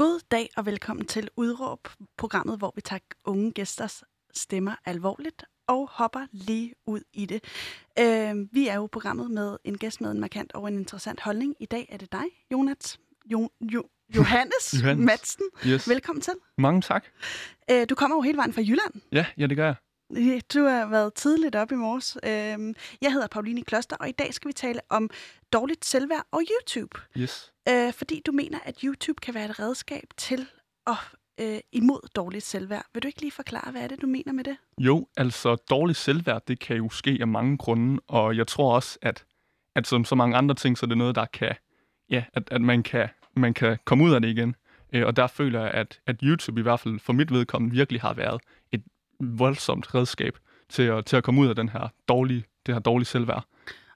God dag og velkommen til Udråb, programmet, hvor vi tager unge gæsters stemmer alvorligt og hopper lige ud i det. Øh, vi er jo programmet med en gæst med en markant og en interessant holdning. I dag er det dig, Jonas. Jo, jo, Johannes, Johannes. Madsen. Yes. Velkommen til. Mange tak. Øh, du kommer jo hele vejen fra Jylland. Ja, ja, det gør jeg. Du har været tidligt op i morges. Øhm, Jeg hedder Pauline Kloster, og i dag skal vi tale om dårligt selvværd og YouTube. Yes. Øh, fordi du mener, at YouTube kan være et redskab til at øh, imod dårligt selvværd. Vil du ikke lige forklare, hvad er det, du mener med det? Jo, altså dårligt selvværd, det kan jo ske af mange grunde, og jeg tror også, at, at som så mange andre ting, så er det noget, der kan, ja, at, at man, kan, man kan komme ud af det igen. Øh, Og der føler jeg, at, at YouTube i hvert fald for mit vedkommende virkelig har været et voldsomt redskab til at, til at komme ud af den her dårlige, det her dårlige selvværd.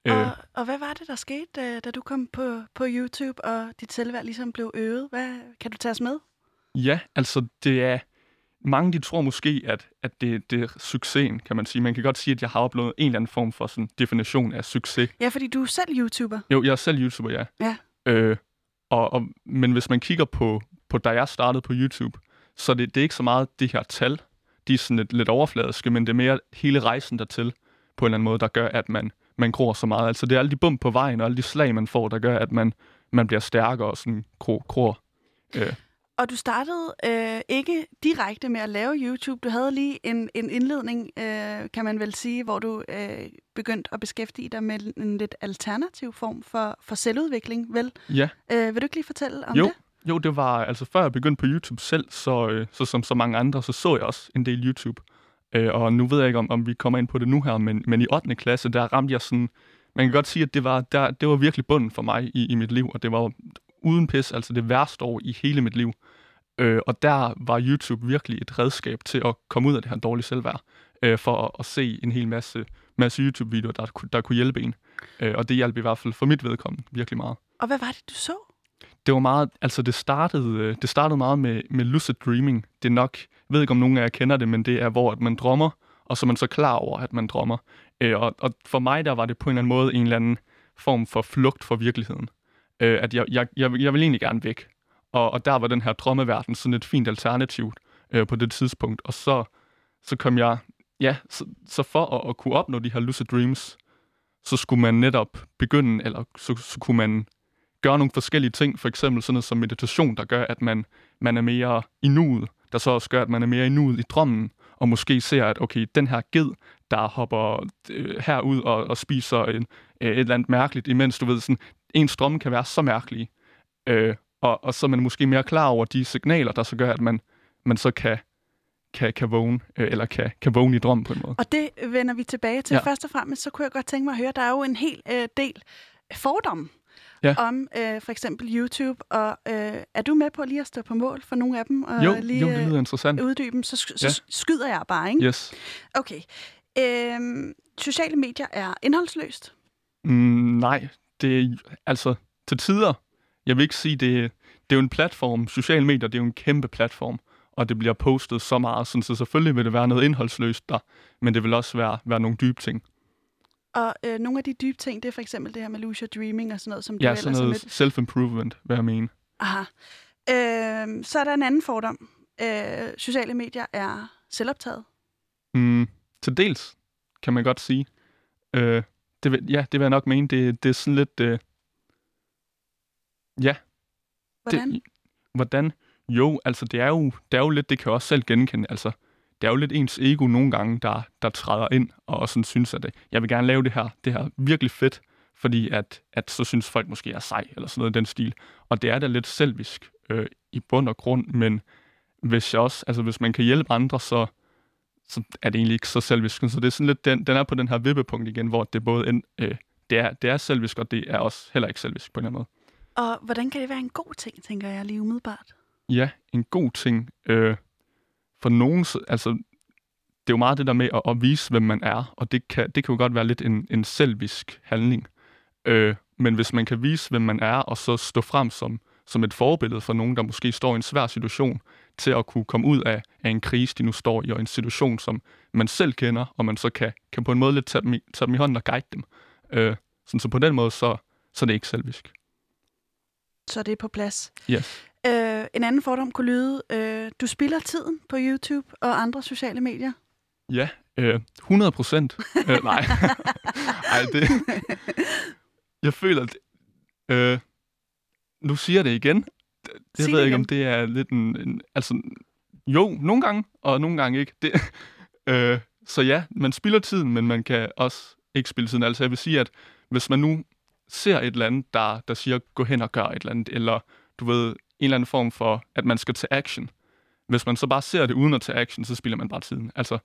Øh, Og, og hvad var det, der skete, da, da du kom på, på YouTube, og dit selvværd ligesom blev øget? Hvad, kan du tage os med? Ja, altså det er... Mange de tror måske, at, at det, det er succesen, kan man sige. Man kan godt sige, at jeg har opnået en eller anden form for sådan definition af succes. Ja, fordi du er selv YouTuber. Jo, jeg er selv YouTuber, ja. Ja. Øh, og, og, men hvis man kigger på, på, da jeg startede på YouTube, så det, det er ikke så meget det her tal. De er sådan lidt, lidt overfladiske, men det er mere hele rejsen dertil på en eller anden måde, der gør, at man, man gror så meget. Altså det er alle de bump på vejen og alle de slag, man får, der gør, at man, man bliver stærkere og sådan gror. gror. Øh, Og du startede øh, ikke direkte med at lave YouTube. Du havde lige en, en indledning, øh, kan man vel sige, hvor du øh, begyndte at beskæftige dig med en lidt alternativ form for, for selvudvikling, vel? ja, Øh, vil du ikke lige fortælle om jo, det? Jo, det var, altså før jeg begyndte på YouTube selv, så, øh, så som så mange andre, så så jeg også en del YouTube. Øh, og nu ved jeg ikke, om, om vi kommer ind på det nu her, men, men i 8. klasse, der ramte jeg sådan, man kan godt sige, at det var, der, det var virkelig bunden for mig i, i mit liv, og det var uden pis, altså det værste år i hele mit liv. Øh, og der var YouTube virkelig et redskab til at komme ud af det her dårlige selvværd, øh, for at, at se en hel masse, masse YouTube-videoer, der, der kunne hjælpe en. Øh, og det hjalp i hvert fald for mit vedkommende virkelig meget Og hvad var det, du så? Det var meget, altså det startede, øh, det startede meget med, med lucid dreaming. Det er nok, jeg ved ikke om nogen af jer kender det, men det er, hvor at man drømmer, og så er man så klar over, at man drømmer. Øh, og, og for mig, der var det på en eller anden måde en eller anden form for flugt fra virkeligheden. Øh, at jeg, jeg, jeg, jeg ville egentlig gerne væk. Og, og der var den her drømmeverden sådan et fint alternativ øh, på det tidspunkt. Og så, så kom jeg, ja, så, så for at, at kunne opnå de her lucid dreams, så skulle man netop begynde, eller så, så kunne man gøre nogle forskellige ting, for eksempel sådan noget som meditation, der gør, at man, man er mere i nuet, der så også gør, at man er mere i nuet i drømmen, og måske ser, at okay, den her ged, der hopper øh, herud og, og spiser en, øh, et eller andet mærkeligt, imens du ved, sådan, ens drømme kan være så mærkelige, øh, og, og så er man måske mere klar over de signaler, der så gør, at man, man så kan, kan, kan vågne, øh, eller kan, kan vågne i drømmen på en måde. Og det vender vi tilbage til. Ja. Først og fremmest, så kunne jeg godt tænke mig at høre, der er jo en hel øh, del fordom Ja. om øh, for eksempel YouTube, og øh, er du med på lige at stå på mål for nogle af dem, og Jo, lige jo, det lyder interessant. øh, uddybe dem, så, så Ja. skyder jeg bare, ikke? Yes. Okay. Øhm, sociale medier er indholdsløst. Mm, nej, det er altså til tider. Jeg vil ikke sige, det, det er jo en platform. Sociale medier, det er jo en kæmpe platform. Og det bliver postet så meget, sådan, så selvfølgelig vil det være noget indholdsløst der. Men det vil også være, være nogle dybe ting. Og øh, nogle af de dybe ting, det er for eksempel det her med lucid dreaming og sådan noget, som du Ja, ellers sådan er noget self-improvement, hvad jeg mener. Aha. Øhm, så er der en anden fordom. Øh, sociale medier er selvoptaget. Mm, til dels, kan man godt sige. Øh, det vil, ja, det vil jeg nok mene. Det, det er sådan lidt... Øh, ja, Hvordan? Det, hvordan? Jo, altså det er jo, det er jo lidt, det kan jeg også selv genkende, altså det er jo lidt ens ego nogle gange, der, der træder ind og sådan synes, at det, jeg vil gerne lave det her, det her virkelig fedt, fordi at, at så synes folk måske, jeg er sej, eller sådan noget i den stil. Og det er da lidt selvisk øh, i bund og grund, men hvis jeg også, altså hvis man kan hjælpe andre, så, så er det egentlig ikke så selvisk. Så det er sådan lidt, den, den er på den her vippepunkt igen, hvor det både en, øh, det, er, det er selvisk, og det er også heller ikke selvisk på en eller anden måde. Og hvordan kan det være en god ting, tænker jeg lige umiddelbart? ja, en god ting. Øh, for nogen, så- altså, det er jo meget det der med at, at vise, hvem man er, og det kan, det kan jo godt være lidt en, en selvisk handling. Øh, men hvis man kan vise, hvem man er, og så stå frem som, som et forbillede for nogen, der måske står i en svær situation, til at kunne komme ud af, af en krise, de nu står i, og en situation, som man selv kender, og man så kan, kan på en måde lidt tage dem i, tage dem i hånden og guide dem. Øh, sådan, så på den måde, så, så er det ikke selvisk. Så det er på plads. Yes. Øh, en anden fordom kunne lyde, øh, du spilder tiden på YouTube og andre sociale medier. Ja, øh, 100 procent. øh, nej. Ej, det... Jeg føler, at... Øh, nu siger jeg det igen. Jeg Sig ved det ikke, igen. om det er lidt en... en altså, jo, nogle gange, og nogle gange ikke. Det, øh, så ja, man spilder tiden, men man kan også ikke spille tiden. Altså, jeg vil sige, at hvis man nu ser et eller andet, der, der siger, gå hen og gør et eller andet, eller du ved, en eller anden form for, at man skal tage action. Hvis man så bare ser det uden at tage action, så spiller man bare tiden. Altså,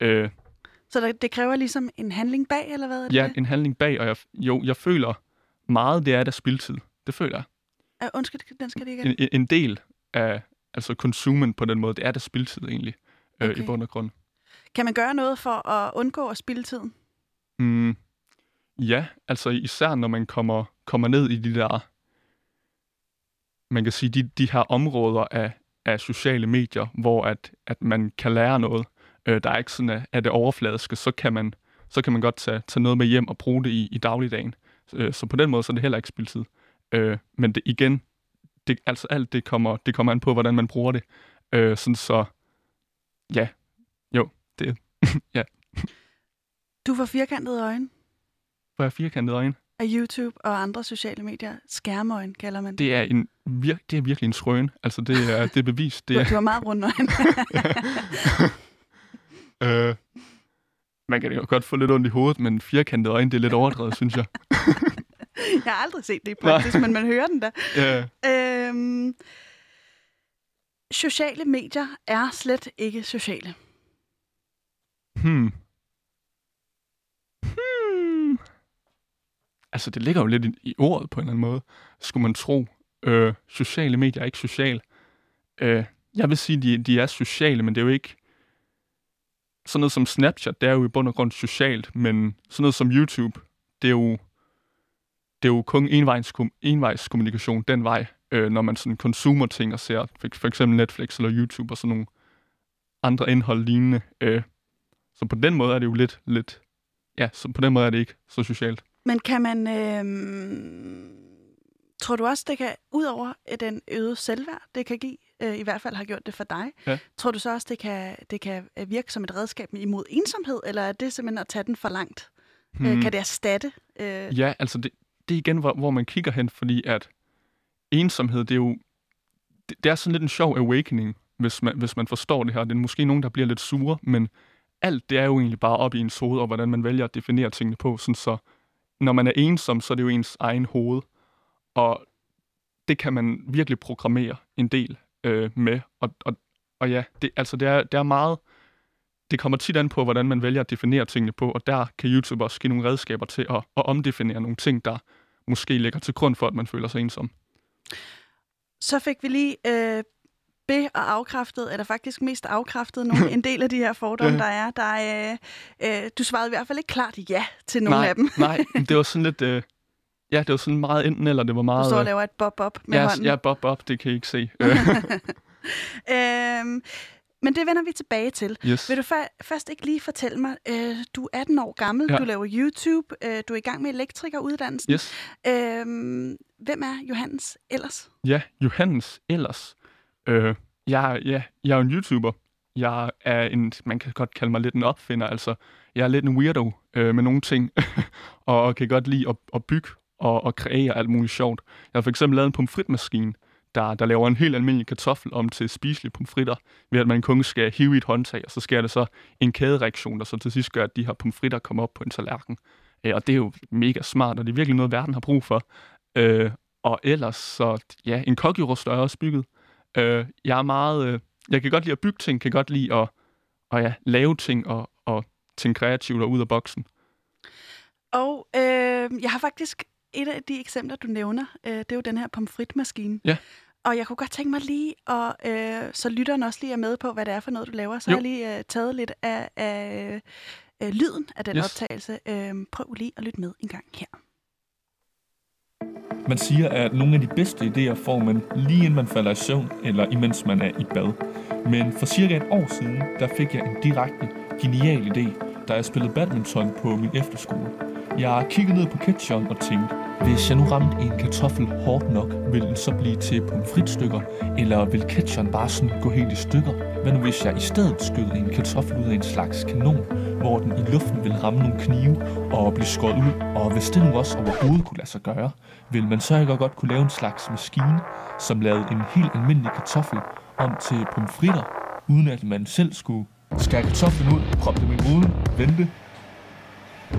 øh, Så der, det kræver ligesom en handling bag, eller hvad er det? ja, det? en handling bag, og jeg, jo, jeg føler meget, det er der spiltid. Det føler jeg. Uh, undskyld, den skal det ikke. En, en- del af altså konsumen på den måde, det er der spiltid egentlig, øh, Okay. i bund og grund. Kan man gøre noget for at undgå at spilde tiden? Mm, ja, altså især når man kommer, kommer ned i de der, man kan sige, de, de her områder af, af sociale medier, hvor at, at man kan lære noget, øh, der er ikke sådan af, det overfladiske, så kan man, så kan man godt tage, tage noget med hjem og bruge det i, i dagligdagen. Øh, så på den måde så er det heller ikke spildtid. Øh, men det, igen, det, altså alt det kommer, det kommer an på, hvordan man bruger det. Øh, sådan så, ja, jo, det Du får firkantede øjne får jeg firkantede øjne. Af YouTube og andre sociale medier. Skærmøjne kalder man det. det er, en vir- det er virkelig en skrøn. Altså, det er, det er bevist. Det Du, er, du har meget øjne. øh, man kan jo godt få lidt ondt i hovedet, men firkantede øjne, det er lidt overdrevet, synes jeg. Jeg har aldrig set det i praksis, men man hører den da. Ja, Øhm, sociale medier er slet ikke sociale. Hmm. Altså, det ligger jo lidt i, i ordet på en eller anden måde, skulle man tro. Øh, sociale medier er ikke social. Øh, jeg vil sige, de, de er sociale, men det er jo ikke... Sådan noget som Snapchat, det er jo i bund og grund socialt, men sådan noget som YouTube, det er jo, det er jo kun envejs, envejs kommunikation den vej, øh, når man sådan konsumer ting og ser for, for eksempel Netflix eller YouTube og sådan nogle andre indhold lignende. Øh, så på den måde er det jo lidt, lidt, ja, så på den måde er det ikke så socialt. Men kan man... Øhm, tror du også, det kan, ud over den øgede selvværd, det kan give, øh, i hvert fald har gjort det for dig, Ja. tror du så også, det kan, det kan øh, virke som et redskab imod ensomhed, eller er det simpelthen at tage den for langt? Hmm. Øh, kan det erstatte? Øh, Ja, altså det, det er igen, hvor, hvor man kigger hen, fordi at ensomhed, det er jo, det, det er sådan lidt en sjov awakening, hvis man, hvis man forstår det her. Det er måske nogen, der bliver lidt sure, men alt det er jo egentlig bare op i ens hoved, og hvordan man vælger at definere tingene på. Sådan så, når man er ensom, så er det jo ens egen hoved, og det kan man virkelig programmere en del øh, med. Og, og, og ja, det, altså det er, det er meget, det kommer tit an på, hvordan man vælger at definere tingene på, og der kan YouTube også give nogle redskaber til at, at omdefinere nogle ting, der måske ligger til grund for, at man føler sig ensom. Så fik vi lige øh, be- og afkræftet, eller faktisk mest afkræftet nogle, en del af de her fordomme, Ja. der er. Der er øh, øh, du svarede i hvert fald ikke klart ja til nogle nej, af dem. nej, det var sådan lidt... Øh, ja, det var sådan meget enten eller, det var Du meget... står og øh, laver et bob-bob med ja, hånden. ja, bob, bob, det kan I ikke se. Øh, Øhm, men det vender vi tilbage til. yes. Vil du først ikke lige fortælle mig, øh, du er 18 år gammel, Ja. du laver YouTube, øh, du er i gang med elektrikeruddannelsen. Yes. Øhm, hvem er Johannes ellers? Ja, Johannes ellers. Øh, jeg, ja, jeg er jo en YouTuber. Jeg er en, man kan godt kalde mig lidt en opfinder, altså jeg er lidt en weirdo øh, med nogle ting, og, kan godt lide at, at bygge og, og kreere alt muligt sjovt. Jeg har for eksempel lavet en pomfritmaskine, der, der laver en helt almindelig kartoffel om til spiselige pomfritter, ved at man kun skal hive i et håndtag, og så sker det så en kædereaktion, der så til sidst gør, at de her pomfritter kommer op på en tallerken. Øh, og det er jo mega smart, og det er virkelig noget, verden har brug for. Øh, og ellers, så ja, en kokkerost er også bygget. Øh, jeg er meget, øh, jeg kan godt lide at bygge ting, kan godt lide at, og ja, lave ting og, og tænke kreativt og ud af boksen. Og øh, jeg har faktisk et af de eksempler, du nævner, øh, det er jo den her pomfritmaskine. Ja. Og jeg kunne godt tænke mig lige, og øh, så lytteren også lige er med på, hvad det er for noget, du laver. Så Jo. har jeg lige øh, taget lidt af, af øh, lyden af den Yes. optagelse. Øh, prøv lige at lytte med en gang her. Man siger, at nogle af de bedste idéer får man lige inden man falder i søvn, eller imens man er i bad. Men for cirka et år siden, der fik jeg en direkte genial idé, da jeg spillede badminton på min efterskole. Jeg kiggede ned på ketchup og tænkte, hvis jeg nu ramte en kartoffel hårdt nok, vil den så blive til pomfritstykker, eller vil ketchupen bare sådan gå helt i stykker? Hvad nu hvis jeg i stedet skød en kartoffel ud af en slags kanon, hvor den i luften vil ramme nogle knive og blive skåret ud, og hvis det nu også overhovedet kunne lade sig gøre, vil man så ikke godt kunne lave en slags maskine, som lavede en helt almindelig kartoffel om til pomfritter, uden at man selv skulle skære kartoflen ud, proppe dem i gryden, vente,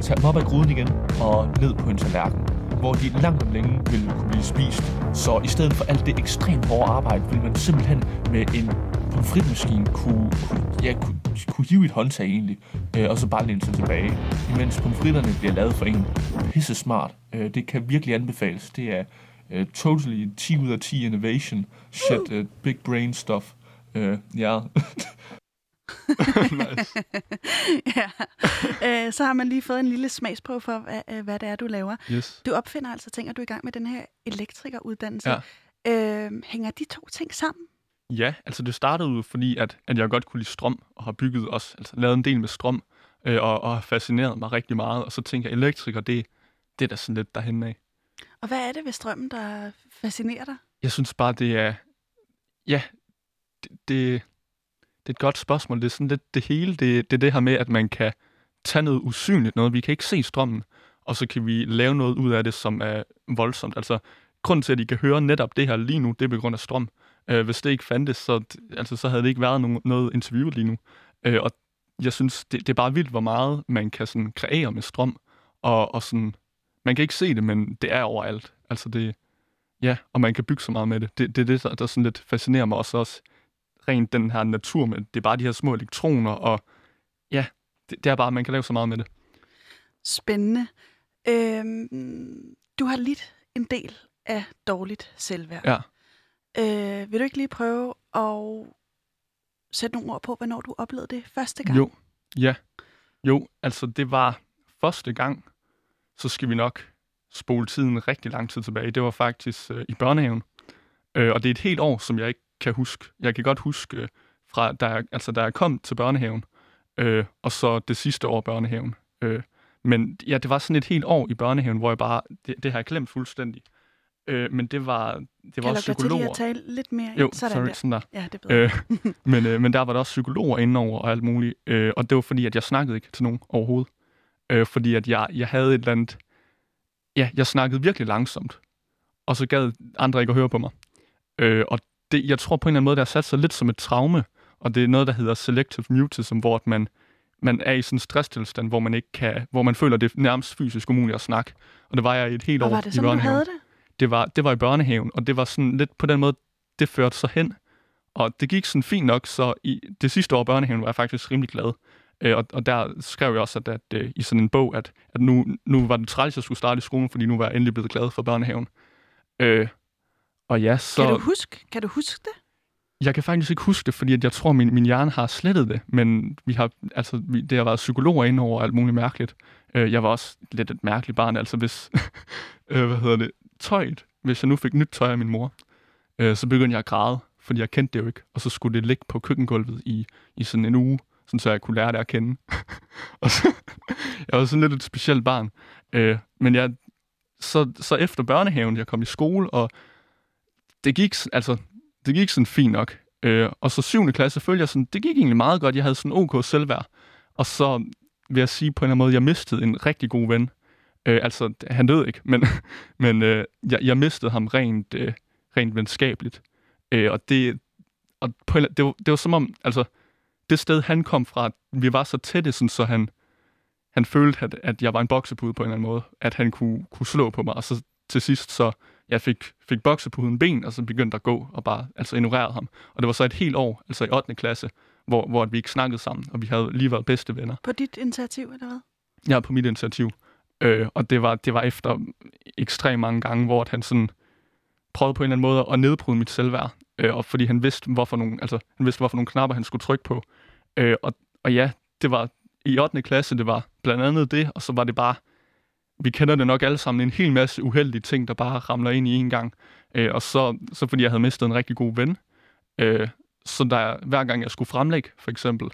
tage dem op af gryden igen og ned på en tallerken, hvor de langt om længe ville kunne blive spist. Så i stedet for alt det ekstremt hårde arbejde, ville man simpelthen med en pomfritmaskine kunne, kunne, ja, kunne, kunne hive et håndtag egentlig, øh, og så bare læne sig tilbage. Imens pomfritterne bliver lavet for en pisse smart. Øh, det kan virkelig anbefales. Det er øh, totally 10 ud af 10 innovation. Shit, øh, big brain stuff. Øh, ja. nice. ja. Øh, så har man lige fået en lille smagsprøve for, hvad, øh, hvad det er, du laver. Yes. Du opfinder altså ting, og du er i gang med den her elektrikeruddannelse. Ja. Øh, hænger de to ting sammen? Ja, altså det startede jo fordi, at, at jeg godt kunne lide strøm, og har bygget også, altså lavet en del med strøm, øh, og, og har fascineret mig rigtig meget. Og så tænker jeg, elektriker, det, det er da sådan lidt derhen af. Og hvad er det ved strømmen, der fascinerer dig? Jeg synes bare, det er... Ja, det, det, det er et godt spørgsmål. Det er sådan lidt det hele. Det, det er det her med, at man kan tage noget usynligt, noget vi kan ikke se strømmen, og så kan vi lave noget ud af det, som er voldsomt. Altså, grunden til, at I kan høre netop det her lige nu, det er på grund af strøm. Øh, hvis det ikke fandtes, så, altså, så havde det ikke været nogen, noget interview lige nu. Øh, og jeg synes, det, det er bare vildt, hvor meget man kan sådan kreere med strøm. Og, og sådan, man kan ikke se det, men det er overalt. Altså det, ja, og man kan bygge så meget med det. Det, det er det, der, der sådan lidt fascinerer mig også, også rent den her natur med. Det er bare de her små elektroner, og ja, det, det er bare, at man kan lave så meget med det. Spændende. Øhm, du har lidt en del af dårligt selvværd. Ja. Øh, vil du ikke lige prøve at sætte nogle ord på, hvornår du oplevede det første gang? Jo, ja. Jo, altså det var første gang, så skal vi nok spole tiden rigtig lang tid tilbage. Det var faktisk øh, i børnehaven. Øh, og det er et helt år, som jeg ikke kan huske. Jeg kan godt huske, øh, fra da jeg, altså, da jeg kom til børnehaven, øh, og så det sidste år børnehaven. Øh, men ja, det var sådan et helt år i børnehaven, hvor jeg bare, det, det har jeg glemt fuldstændig. Øh, men det var, det var kan også du psykologer. at tale lidt mere? Jo, sådan sorry, der. sådan der. Ja, det er bedre. Øh, men, øh, men der var der også psykologer indenover og alt muligt. Øh, og det var fordi, at jeg snakkede ikke til nogen overhovedet. Øh, fordi at jeg, jeg havde et eller andet... Ja, jeg snakkede virkelig langsomt. Og så gad andre ikke at høre på mig. Øh, og det, jeg tror på en eller anden måde, der har sat sig lidt som et traume. Og det er noget, der hedder selective mutism, hvor at man, man er i sådan en stresstilstand, hvor man ikke kan, hvor man føler, det er nærmest fysisk umuligt at snakke. Og det var jeg i et helt og år var det i børnehaven havde det? det var, det var i børnehaven, og det var sådan lidt på den måde, det førte sig hen. Og det gik sådan fint nok, så i det sidste år i børnehaven var jeg faktisk rimelig glad. Øh, og, og der skrev jeg også, at, at øh, i sådan en bog, at, at nu, nu var det træls, at jeg skulle starte i skolen, fordi nu var jeg endelig blevet glad for børnehaven. Øh, og ja, så... Kan du huske, kan du huske det? Jeg kan faktisk ikke huske det, fordi at jeg tror, min, min hjerne har slettet det, men vi har, altså, vi, det har været psykologer inde over alt muligt mærkeligt. Øh, jeg var også lidt et mærkeligt barn, altså hvis, øh, hvad hedder det, tøjet, hvis jeg nu fik nyt tøj af min mor, øh, så begyndte jeg at græde, fordi jeg kendte det jo ikke, og så skulle det ligge på køkkengulvet i, i sådan en uge, sådan så jeg kunne lære det at kende. og så, jeg var sådan lidt et specielt barn. Øh, men jeg, så, så efter børnehaven, jeg kom i skole, og det gik, altså, det gik sådan fint nok. Øh, og så 7. klasse følte jeg sådan, det gik egentlig meget godt. Jeg havde sådan OK selvværd. Og så vil jeg sige på en eller anden måde, jeg mistede en rigtig god ven. Øh, altså, han døde ikke, men, men øh, jeg, jeg mistede ham rent, øh, rent venskabeligt. Øh, og det, og på en, det, var, det var som om, altså, det sted, han kom fra, vi var så tætte, sådan, så han, han følte, at, at jeg var en boksepude på en eller anden måde. At han kunne, kunne slå på mig. Og så til sidst, så jeg fik, fik boksepuden ben, og så begyndte at gå, og bare altså ignorerede ham. Og det var så et helt år, altså i 8. klasse, hvor, hvor vi ikke snakkede sammen, og vi havde lige været bedste venner. På dit initiativ, eller hvad? Ja, på mit initiativ. Øh, og det var, det var efter ekstremt mange gange, hvor han sådan prøvede på en eller anden måde at nedbryde mit selvværd. Øh, og fordi han vidste, hvorfor nogle, altså, han vidste, hvorfor nogle knapper han skulle trykke på. Øh, og, og ja, det var i 8. klasse, det var blandt andet det, og så var det bare, vi kender det nok alle sammen, en hel masse uheldige ting, der bare ramler ind i en gang. Øh, og så, så fordi jeg havde mistet en rigtig god ven, øh, så der, hver gang jeg skulle fremlægge, for eksempel,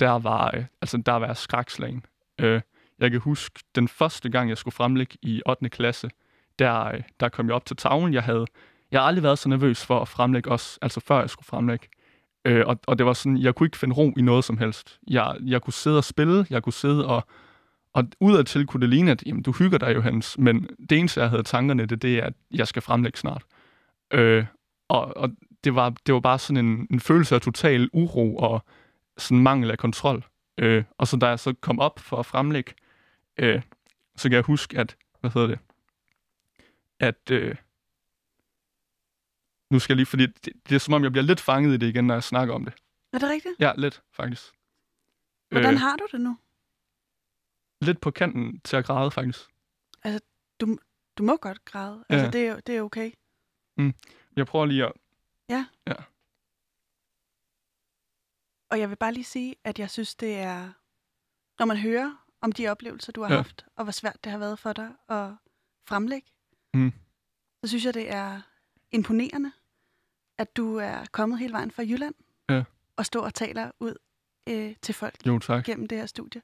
der var, øh, altså, der var jeg skrækslagen. Øh, jeg kan huske, den første gang, jeg skulle fremlægge i 8. klasse, der, øh, der kom jeg op til tavlen. Jeg havde jeg har aldrig været så nervøs for at fremlægge os, altså før jeg skulle fremlægge. Øh, og, og det var sådan, jeg kunne ikke finde ro i noget som helst. Jeg, jeg kunne sidde og spille, jeg kunne sidde og, og udadtil kunne det ligne, at jamen, du hygger dig, Johannes, men det eneste, jeg havde tankerne, det, det er, at jeg skal fremlægge snart. Øh, og og det, var, det var bare sådan en, en følelse af total uro og sådan mangel af kontrol. Øh, og så da jeg så kom op for at fremlægge, øh, så kan jeg huske, at, hvad hedder det, at, øh, nu skal jeg lige, fordi det, det er som om, jeg bliver lidt fanget i det igen, når jeg snakker om det. Er det rigtigt? Ja, lidt, faktisk. Hvordan har du det nu? Lidt på kanten til at græde, faktisk. Du, du må godt græde. Altså, Ja. det, er, det er okay. Jeg prøver lige at... Og jeg vil bare lige sige, at jeg synes, det er... Når man hører om de oplevelser, du har Ja. ja. haft, og hvor svært det har været for dig at fremlægge, Mm. så synes jeg, det er imponerende, at du er kommet hele vejen fra Jylland Ja. og står og taler ud øh, til folk Jo, tak. gennem det her studie.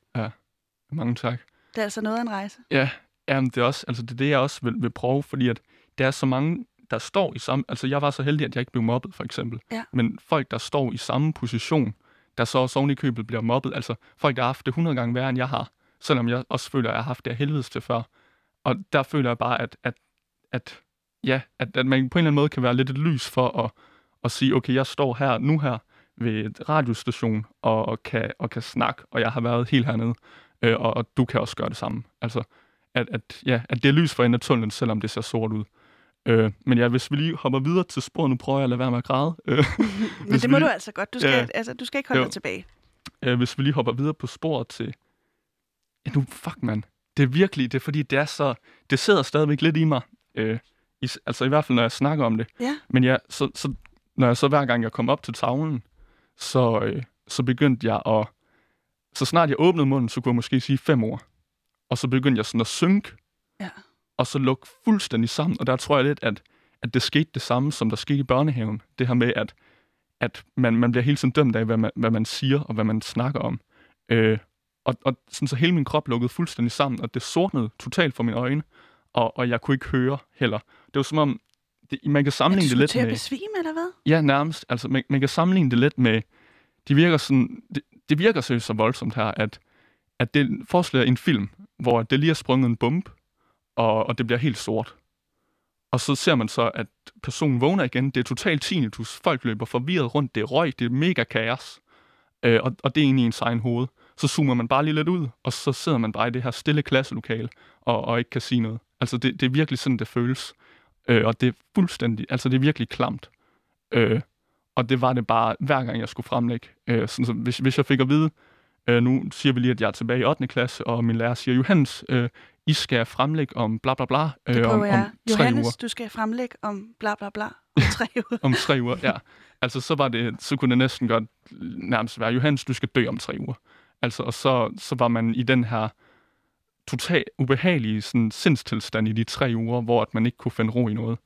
Mange tak. Det er altså noget af en rejse. Ja, jamen, det er også, altså det er det, jeg også vil, vil prøve, fordi at der er så mange, der står i samme... Altså, jeg var så heldig, at jeg ikke blev mobbet, for eksempel. Ja. Men folk, der står i samme position, der så også oven i købet bliver mobbet, altså folk, der har haft det 100 gange værre, end jeg har, selvom jeg også føler, at jeg har haft det af helvedes til før. Og der føler jeg bare, at, at, at, ja, at, at man på en eller anden måde kan være lidt et lys for at, at sige, okay, jeg står her nu her ved et radiostation og, og, kan, og kan snakke, og jeg har været helt hernede, øh, og, og du kan også gøre det samme. Altså, at, at, ja, at det er lys for enden af tunnelen, selvom det ser sort ud. Øh, men ja, hvis vi lige hopper videre til sporet, nu prøver jeg at lade være med at græde. Øh, Men det må vi- du altså godt. Du skal, Ja. ja. altså, du skal ikke holde Jo. dig tilbage. øh, hvis vi lige hopper videre på sporet til... Ja, nu, fuck, man. Det er virkelig, det er fordi, det er så... Det sidder stadigvæk lidt i mig. Øh, i, altså i hvert fald, når jeg snakker om det. Ja. Men ja, så, så, når jeg så hver gang jeg kom op til tavlen, så, øh, så begyndte jeg at... Så snart jeg åbnede munden, så kunne jeg måske sige fem ord. Og så begyndte jeg sådan at synke, Ja. og så lukke fuldstændig sammen. Og der tror jeg lidt, at, at det skete det samme, som der skete i børnehaven. Det her med, at, at man, man bliver hele tiden dømt af, hvad man, hvad man siger og hvad man snakker om. Øh, og, og sådan så hele min krop lukkede fuldstændig sammen, og det sortnede totalt for mine øjne, og, og jeg kunne ikke høre heller. Det var som om, det, man kan Er sammenligne du det lidt til at med... besvime, eller hvad? Ja, nærmest. Altså, man, man kan sammenligne det lidt med... De virker sådan... Det, det virker seriøst så voldsomt her, at, at det forestiller en film, hvor det lige er sprunget en bombe, og, og det bliver helt sort. Og så ser man så, at personen vågner igen. Det er totalt tinnitus. Folk løber forvirret rundt. Det er røg. Det er mega kaos. Øh, og, og det er egentlig ens egen hoved. Så zoomer man bare lige lidt ud, og så sidder man bare i det her stille klasselokale, og, og ikke kan sige noget. Altså, det, det er virkelig sådan, det føles. Øh, og det er fuldstændig... Altså, det er virkelig klamt. Øh, og det var det bare, hver gang jeg skulle fremlægge. Øh, sådan, så hvis, hvis jeg fik at vide, øh, nu siger vi lige, at jeg er tilbage i 8. klasse, og min lærer siger, Johannes, øh, I skal fremlægge om bla bla bla øh, om, om tre Johannes, uger. du skal fremlægge om bla bla bla om tre uger. Om tre uger, ja. Altså, så, var det, så kunne det næsten godt nærmest være, Johannes, du skal dø om tre uger. Altså, og så, så var man i den her totalt ubehagelige sådan, sindstilstand i de tre uger, hvor at man ikke kunne finde ro i noget.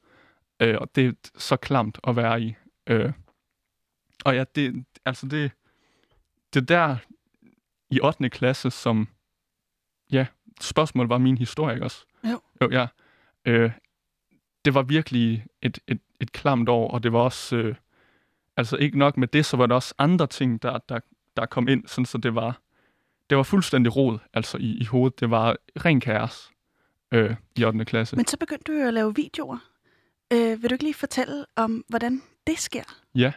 Øh, og det er så klamt at være i. Øh, og ja, det, altså det, det er der i 8. klasse, som, ja, spørgsmålet var min historie, ikke også? Jo. Jo, ja. Øh, det var virkelig et, et, et klamt år, og det var også, øh, altså ikke nok med det, så var der også andre ting, der, der, der kom ind, sådan så det var, det var fuldstændig rod, altså i, i hovedet. Det var ren kaos øh, i 8. klasse. Men så begyndte du jo at lave videoer. Øh, vil du ikke lige fortælle om, hvordan det sker? Ja.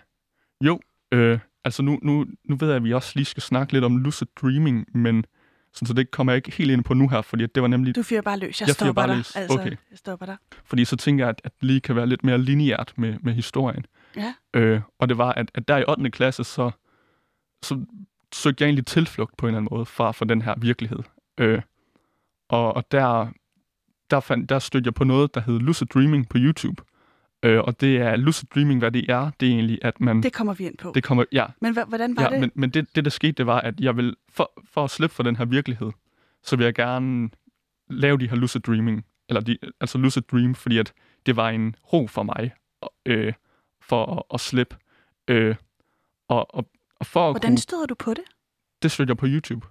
Jo, øh, altså nu, nu, nu ved jeg, at vi også lige skal snakke lidt om lucid dreaming, men sådan, så det kommer jeg ikke helt ind på nu her, fordi det var nemlig, Du fyrer bare løs. Jeg, Jeg stopper bare dig. løs. Altså, Okay. jeg stopper dig. fordi så tænker jeg, at, at det lige kan være lidt mere lineært med, med historien. Ja. Øh, og det var, at, at der i 8. klasse, så, så søgte jeg egentlig tilflugt på en eller anden måde fra, fra den her virkelighed. Øh, og, og der, der, fandt, der stødte jeg på noget, der hed Lucid Dreaming på YouTube. Øh, og det er Lucid Dreaming, hvad det er, det er egentlig, at man... Det kommer vi ind på. det kommer, ja, Men hvordan var ja, det? men, men det, det, der skete, det var, at jeg vil, for, for at slippe for den her virkelighed, så vil jeg gerne lave de her lucid dreaming, eller de, altså lucid dream, fordi at det var en ro for mig, øh, for at, at slippe. Øh, og, og, og for at Hvordan kunne, støder du på det? det stødte jeg på YouTube.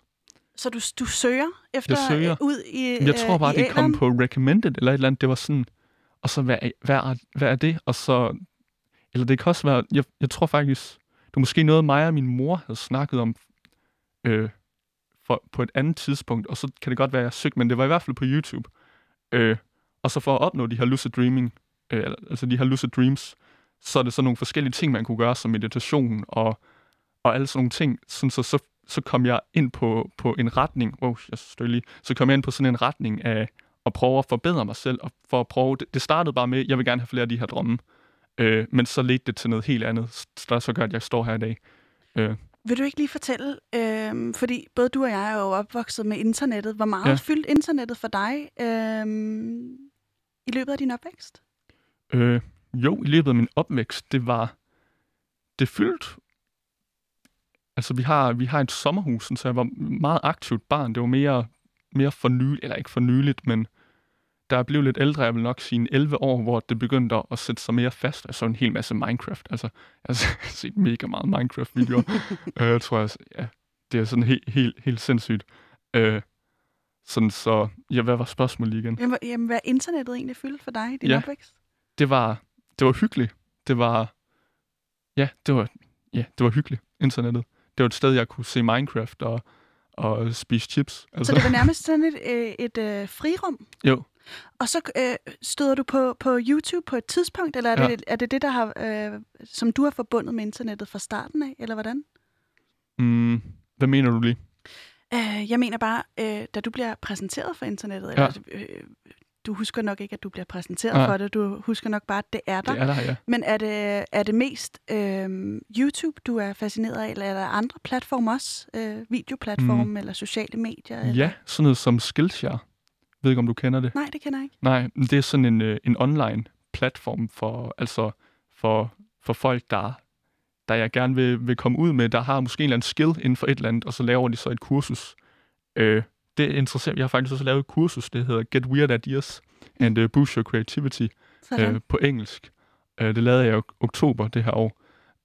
Så du, du søger efter Jeg søger. ud i Jeg tror bare, øh, i det kom på recommended eller et eller andet. Det var sådan, og så hvad, hvad, er, hvad er det? Og så, eller det kan også være, jeg, jeg tror faktisk, det er måske noget, mig og min mor havde snakket om øh, for, på et andet tidspunkt, og så kan det godt være, at jeg søgte, men det var i hvert fald på YouTube. Øh, og så for at opnå de her lucid dreaming, øh, altså de her lucid dreams, så er det så nogle forskellige ting, man kunne gøre, som meditation og, og alle sådan nogle ting. Sådan, så, så, så kom jeg ind på, på en retning, wow, jeg lige, så kom jeg ind på sådan en retning af at prøve at forbedre mig selv, og for at prøve, det, det startede bare med, jeg vil gerne have flere af de her drømme, øh, men så ledte det til noget helt andet, der så gør, at jeg står her i dag. Øh, Vil du ikke lige fortælle, øh, fordi både du og jeg er jo opvokset med internettet, hvor meget Ja. fyldte internettet for dig øh, i løbet af din opvækst? Øh, jo, i løbet af min opvækst, det var, det fyldt. Altså, vi har, vi har et sommerhus, så jeg var meget aktivt barn. Det var mere, mere for nyligt, eller ikke for nyligt, men da jeg blev lidt ældre, jeg vil nok sige en 11 år, hvor det begyndte at sætte sig mere fast. Jeg så en hel masse Minecraft. Altså, jeg har set mega meget Minecraft-videoer. øh, jeg tror, jeg, ja, det er sådan helt, helt, helt sindssygt. Øh, sådan så, ja, hvad var spørgsmålet igen? Jamen, jamen, hvad er internettet egentlig fyldt for dig i din Ja. opvækst? det var, det var hyggeligt. Det var, ja, det var, ja, det var hyggeligt, internettet. Det var et sted, jeg kunne se Minecraft og, og spise chips. Altså, Så det var nærmest sådan et, øh, et øh, frirum? Jo. Og så øh, støder du på, på YouTube på et tidspunkt, eller er det, Ja. ja. er det det, der har, øh, som du har forbundet med internettet fra starten af, eller hvordan? mm, hvad mener du lige? Øh, jeg mener bare, øh, da du bliver præsenteret for internettet, Ja. eller, øh, du husker nok ikke, at du bliver præsenteret Nej. for det, du husker nok bare, at det er der. Det er der, ja. Men er det, er det mest øh, YouTube, du er fascineret af, eller er der andre platforme også? Øh, videoplatforme mm. eller sociale medier? Eller? Ja, sådan noget som Skillshare. Jeg ved ikke, om du kender det. Nej, det kender jeg ikke. Nej, men det er sådan en, øh, en online platform for, altså for, for folk, der, der jeg gerne vil, vil komme ud med, der har måske en eller anden skill inden for et eller andet, og så laver de så et kursus. Øh, det interesserer Jeg har faktisk også lavet et kursus, det hedder Get Weird Ideas and uh, Boost Your Creativity øh, på engelsk. Øh, det lavede jeg i ok- oktober det her år.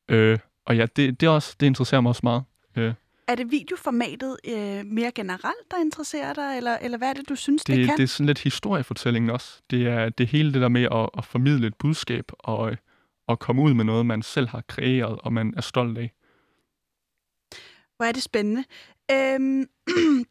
Øh, og ja, det, det, er også, det interesserer mig også meget. Øh, Er det videoformatet øh, mere generelt, der interesserer dig, eller, eller hvad er det, du synes, det, det, det kan? det er sådan lidt historiefortællingen også. Det er det hele det der med at, at formidle et budskab og øh, at komme ud med noget, man selv har kreeret, og man er stolt af. Hvor er det spændende. Øhm,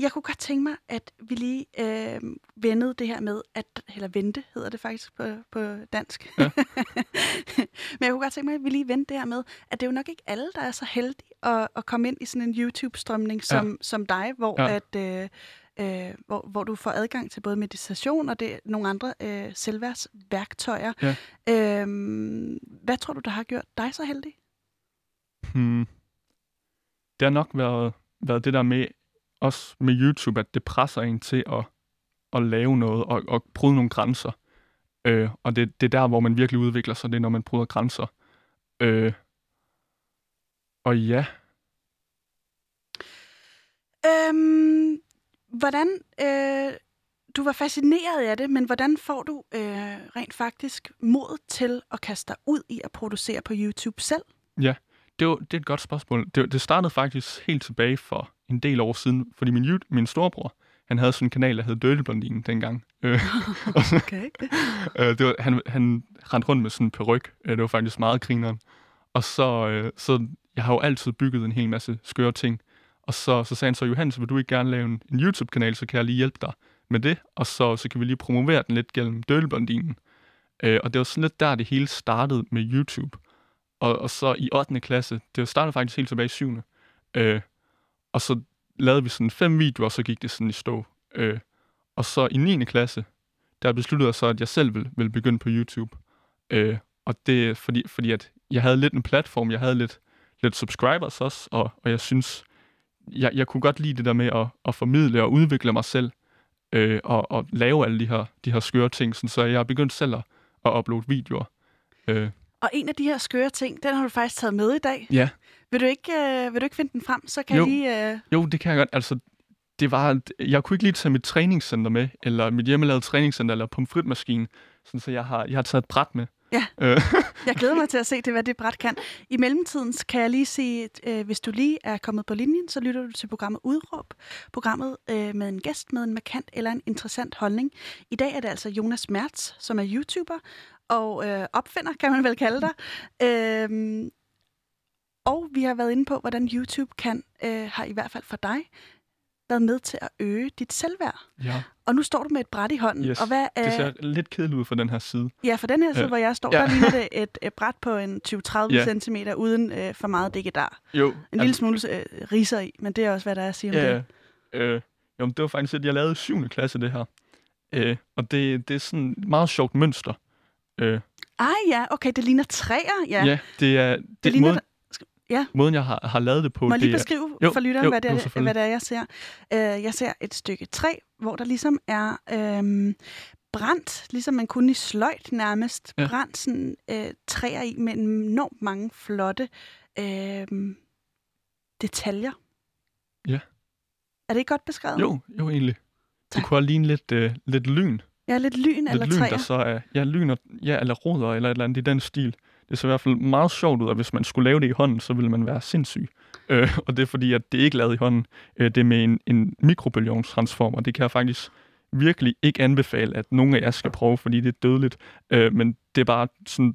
jeg kunne godt tænke mig, at vi lige øh, vendede det her med, at, eller vente hedder det faktisk på, på dansk. Ja. Men jeg kunne godt tænke mig, at vi lige vendte det her med, at det er jo nok ikke alle, der er så heldige at, at komme ind i sådan en YouTube-strømning som, ja. som dig, hvor Ja. at... Øh, øh, hvor, hvor du får adgang til både meditation og det, nogle andre øh, selvværdsværktøjer. Ja. Øhm, hvad tror du, der har gjort dig så heldig? Hmm. Det har nok været, været det der med, også med YouTube, at det presser en til at, at lave noget og, og bryde nogle grænser. Øh, og det, det er der, hvor man virkelig udvikler sig, det er, når man bryder grænser. Øh, og ja, Øhm, hvordan, øh, du var fascineret af det, men hvordan får du øh, rent faktisk mod til at kaste dig ud i at producere på YouTube selv? det, var, det er et godt spørgsmål. Det, det startede faktisk helt tilbage for en del år siden, fordi min, min storebror, han havde sådan en kanal, der hed Dirty Blondine dengang. Øh, Okay. øh, det var, han, han rendte rundt med sådan en peryk. Øh, det var faktisk meget grineren. Og så, øh, så jeg har jo altid bygget en hel masse skøre ting. Og så, så sagde han så, Johannes, vil du ikke gerne lave en, en YouTube-kanal, så kan jeg lige hjælpe dig med det. Og så, så kan vi lige promovere den lidt gennem Dirty Blondinen. Øh, og det var sådan lidt der, det hele startede med YouTube. Og, og så i 8. klasse, det startede faktisk helt tilbage i 7. Øh, og så lavede vi sådan fem videoer, og så gik det sådan i stå. Øh, og så i 9. klasse, der besluttede jeg så, at jeg selv ville, ville begynde på YouTube. Øh, og det er fordi, fordi, at jeg havde lidt en platform, jeg havde lidt, lidt subscribers også, og, og jeg synes, jeg, jeg kunne godt lide det der med at, at formidle og udvikle mig selv, øh, og, og lave alle de her, de her skøre ting, sådan, så jeg har begyndt selv at, at uploade videoer. Øh, Og en af de her skøre ting, den har du faktisk taget med i dag. ja, Vil du ikke, øh, vil du ikke finde den frem, så kan Jo. jeg lige... Øh, Jo, det kan jeg godt. Altså, det var, jeg kunne ikke lige tage mit træningscenter med, eller mit hjemmelavede træningscenter, eller pomfritmaskine, sådan, så jeg har, jeg har taget et bræt med. Ja. Øh, Jeg glæder mig til at se det, hvad det bræt kan. I mellemtiden kan jeg lige sige, øh, hvis du lige er kommet på linjen, så lytter du til programmet Udråb. Programmet øh, med en gæst med en markant eller en interessant holdning. I dag er det altså Jonas Mertz, som er YouTuber og øh, opfinder, kan man vel kalde dig. Øh, og vi har været inde på, hvordan YouTube kan, øh, har i hvert fald for dig, været med til at øge dit selvværd. ja, Og nu står du med et bræt i hånden. yes. Og hvad, det øh, ser lidt kedeligt ud fra den her side. Ja, for den her side, Øh, hvor jeg står, ja. der ligner det et, et bræt på en 20-30 Ja. cm uden øh, for meget dække der. Jo, En lille smule øh, riser i, men det er også, hvad der er at sige om Ja, det. øh, jo, men det var faktisk det, jeg lavede i 7. klasse, det her. Øh, og det, det er sådan et meget sjovt mønster. Øh, Ah ja, okay, det ligner træer. Ja. ja. det er det, det ligner... måden, ja. måden, jeg har, har lavet det på. Må jeg lige er, beskrive Jo, for lytteren, jo, hvad, det er, hvad det er, jeg ser? Uh, jeg ser et stykke træ, hvor der ligesom er øhm, brændt, ligesom man kunne i sløjt nærmest, Ja. brændt sådan, øh, træer i med enormt mange flotte øh, detaljer. Ja. Er det ikke godt beskrevet? Jo, jo egentlig. Tak. Det kunne ligne lidt, øh, lidt lyn. Ja, lidt lyn eller lidt lyn, træer. der så er, ja, lyn og, ja, eller roder eller et eller andet i den stil. Det ser i hvert fald meget sjovt ud, og hvis man skulle lave det i hånden, så ville man være sindssyg. Øh, og det er fordi, at det ikke er lavet i hånden. Øh, det er med en, en mikrobølgeovnstransformer. Det kan jeg faktisk virkelig ikke anbefale, at nogen af jer skal prøve, fordi det er dødeligt. Øh, men det er bare sådan,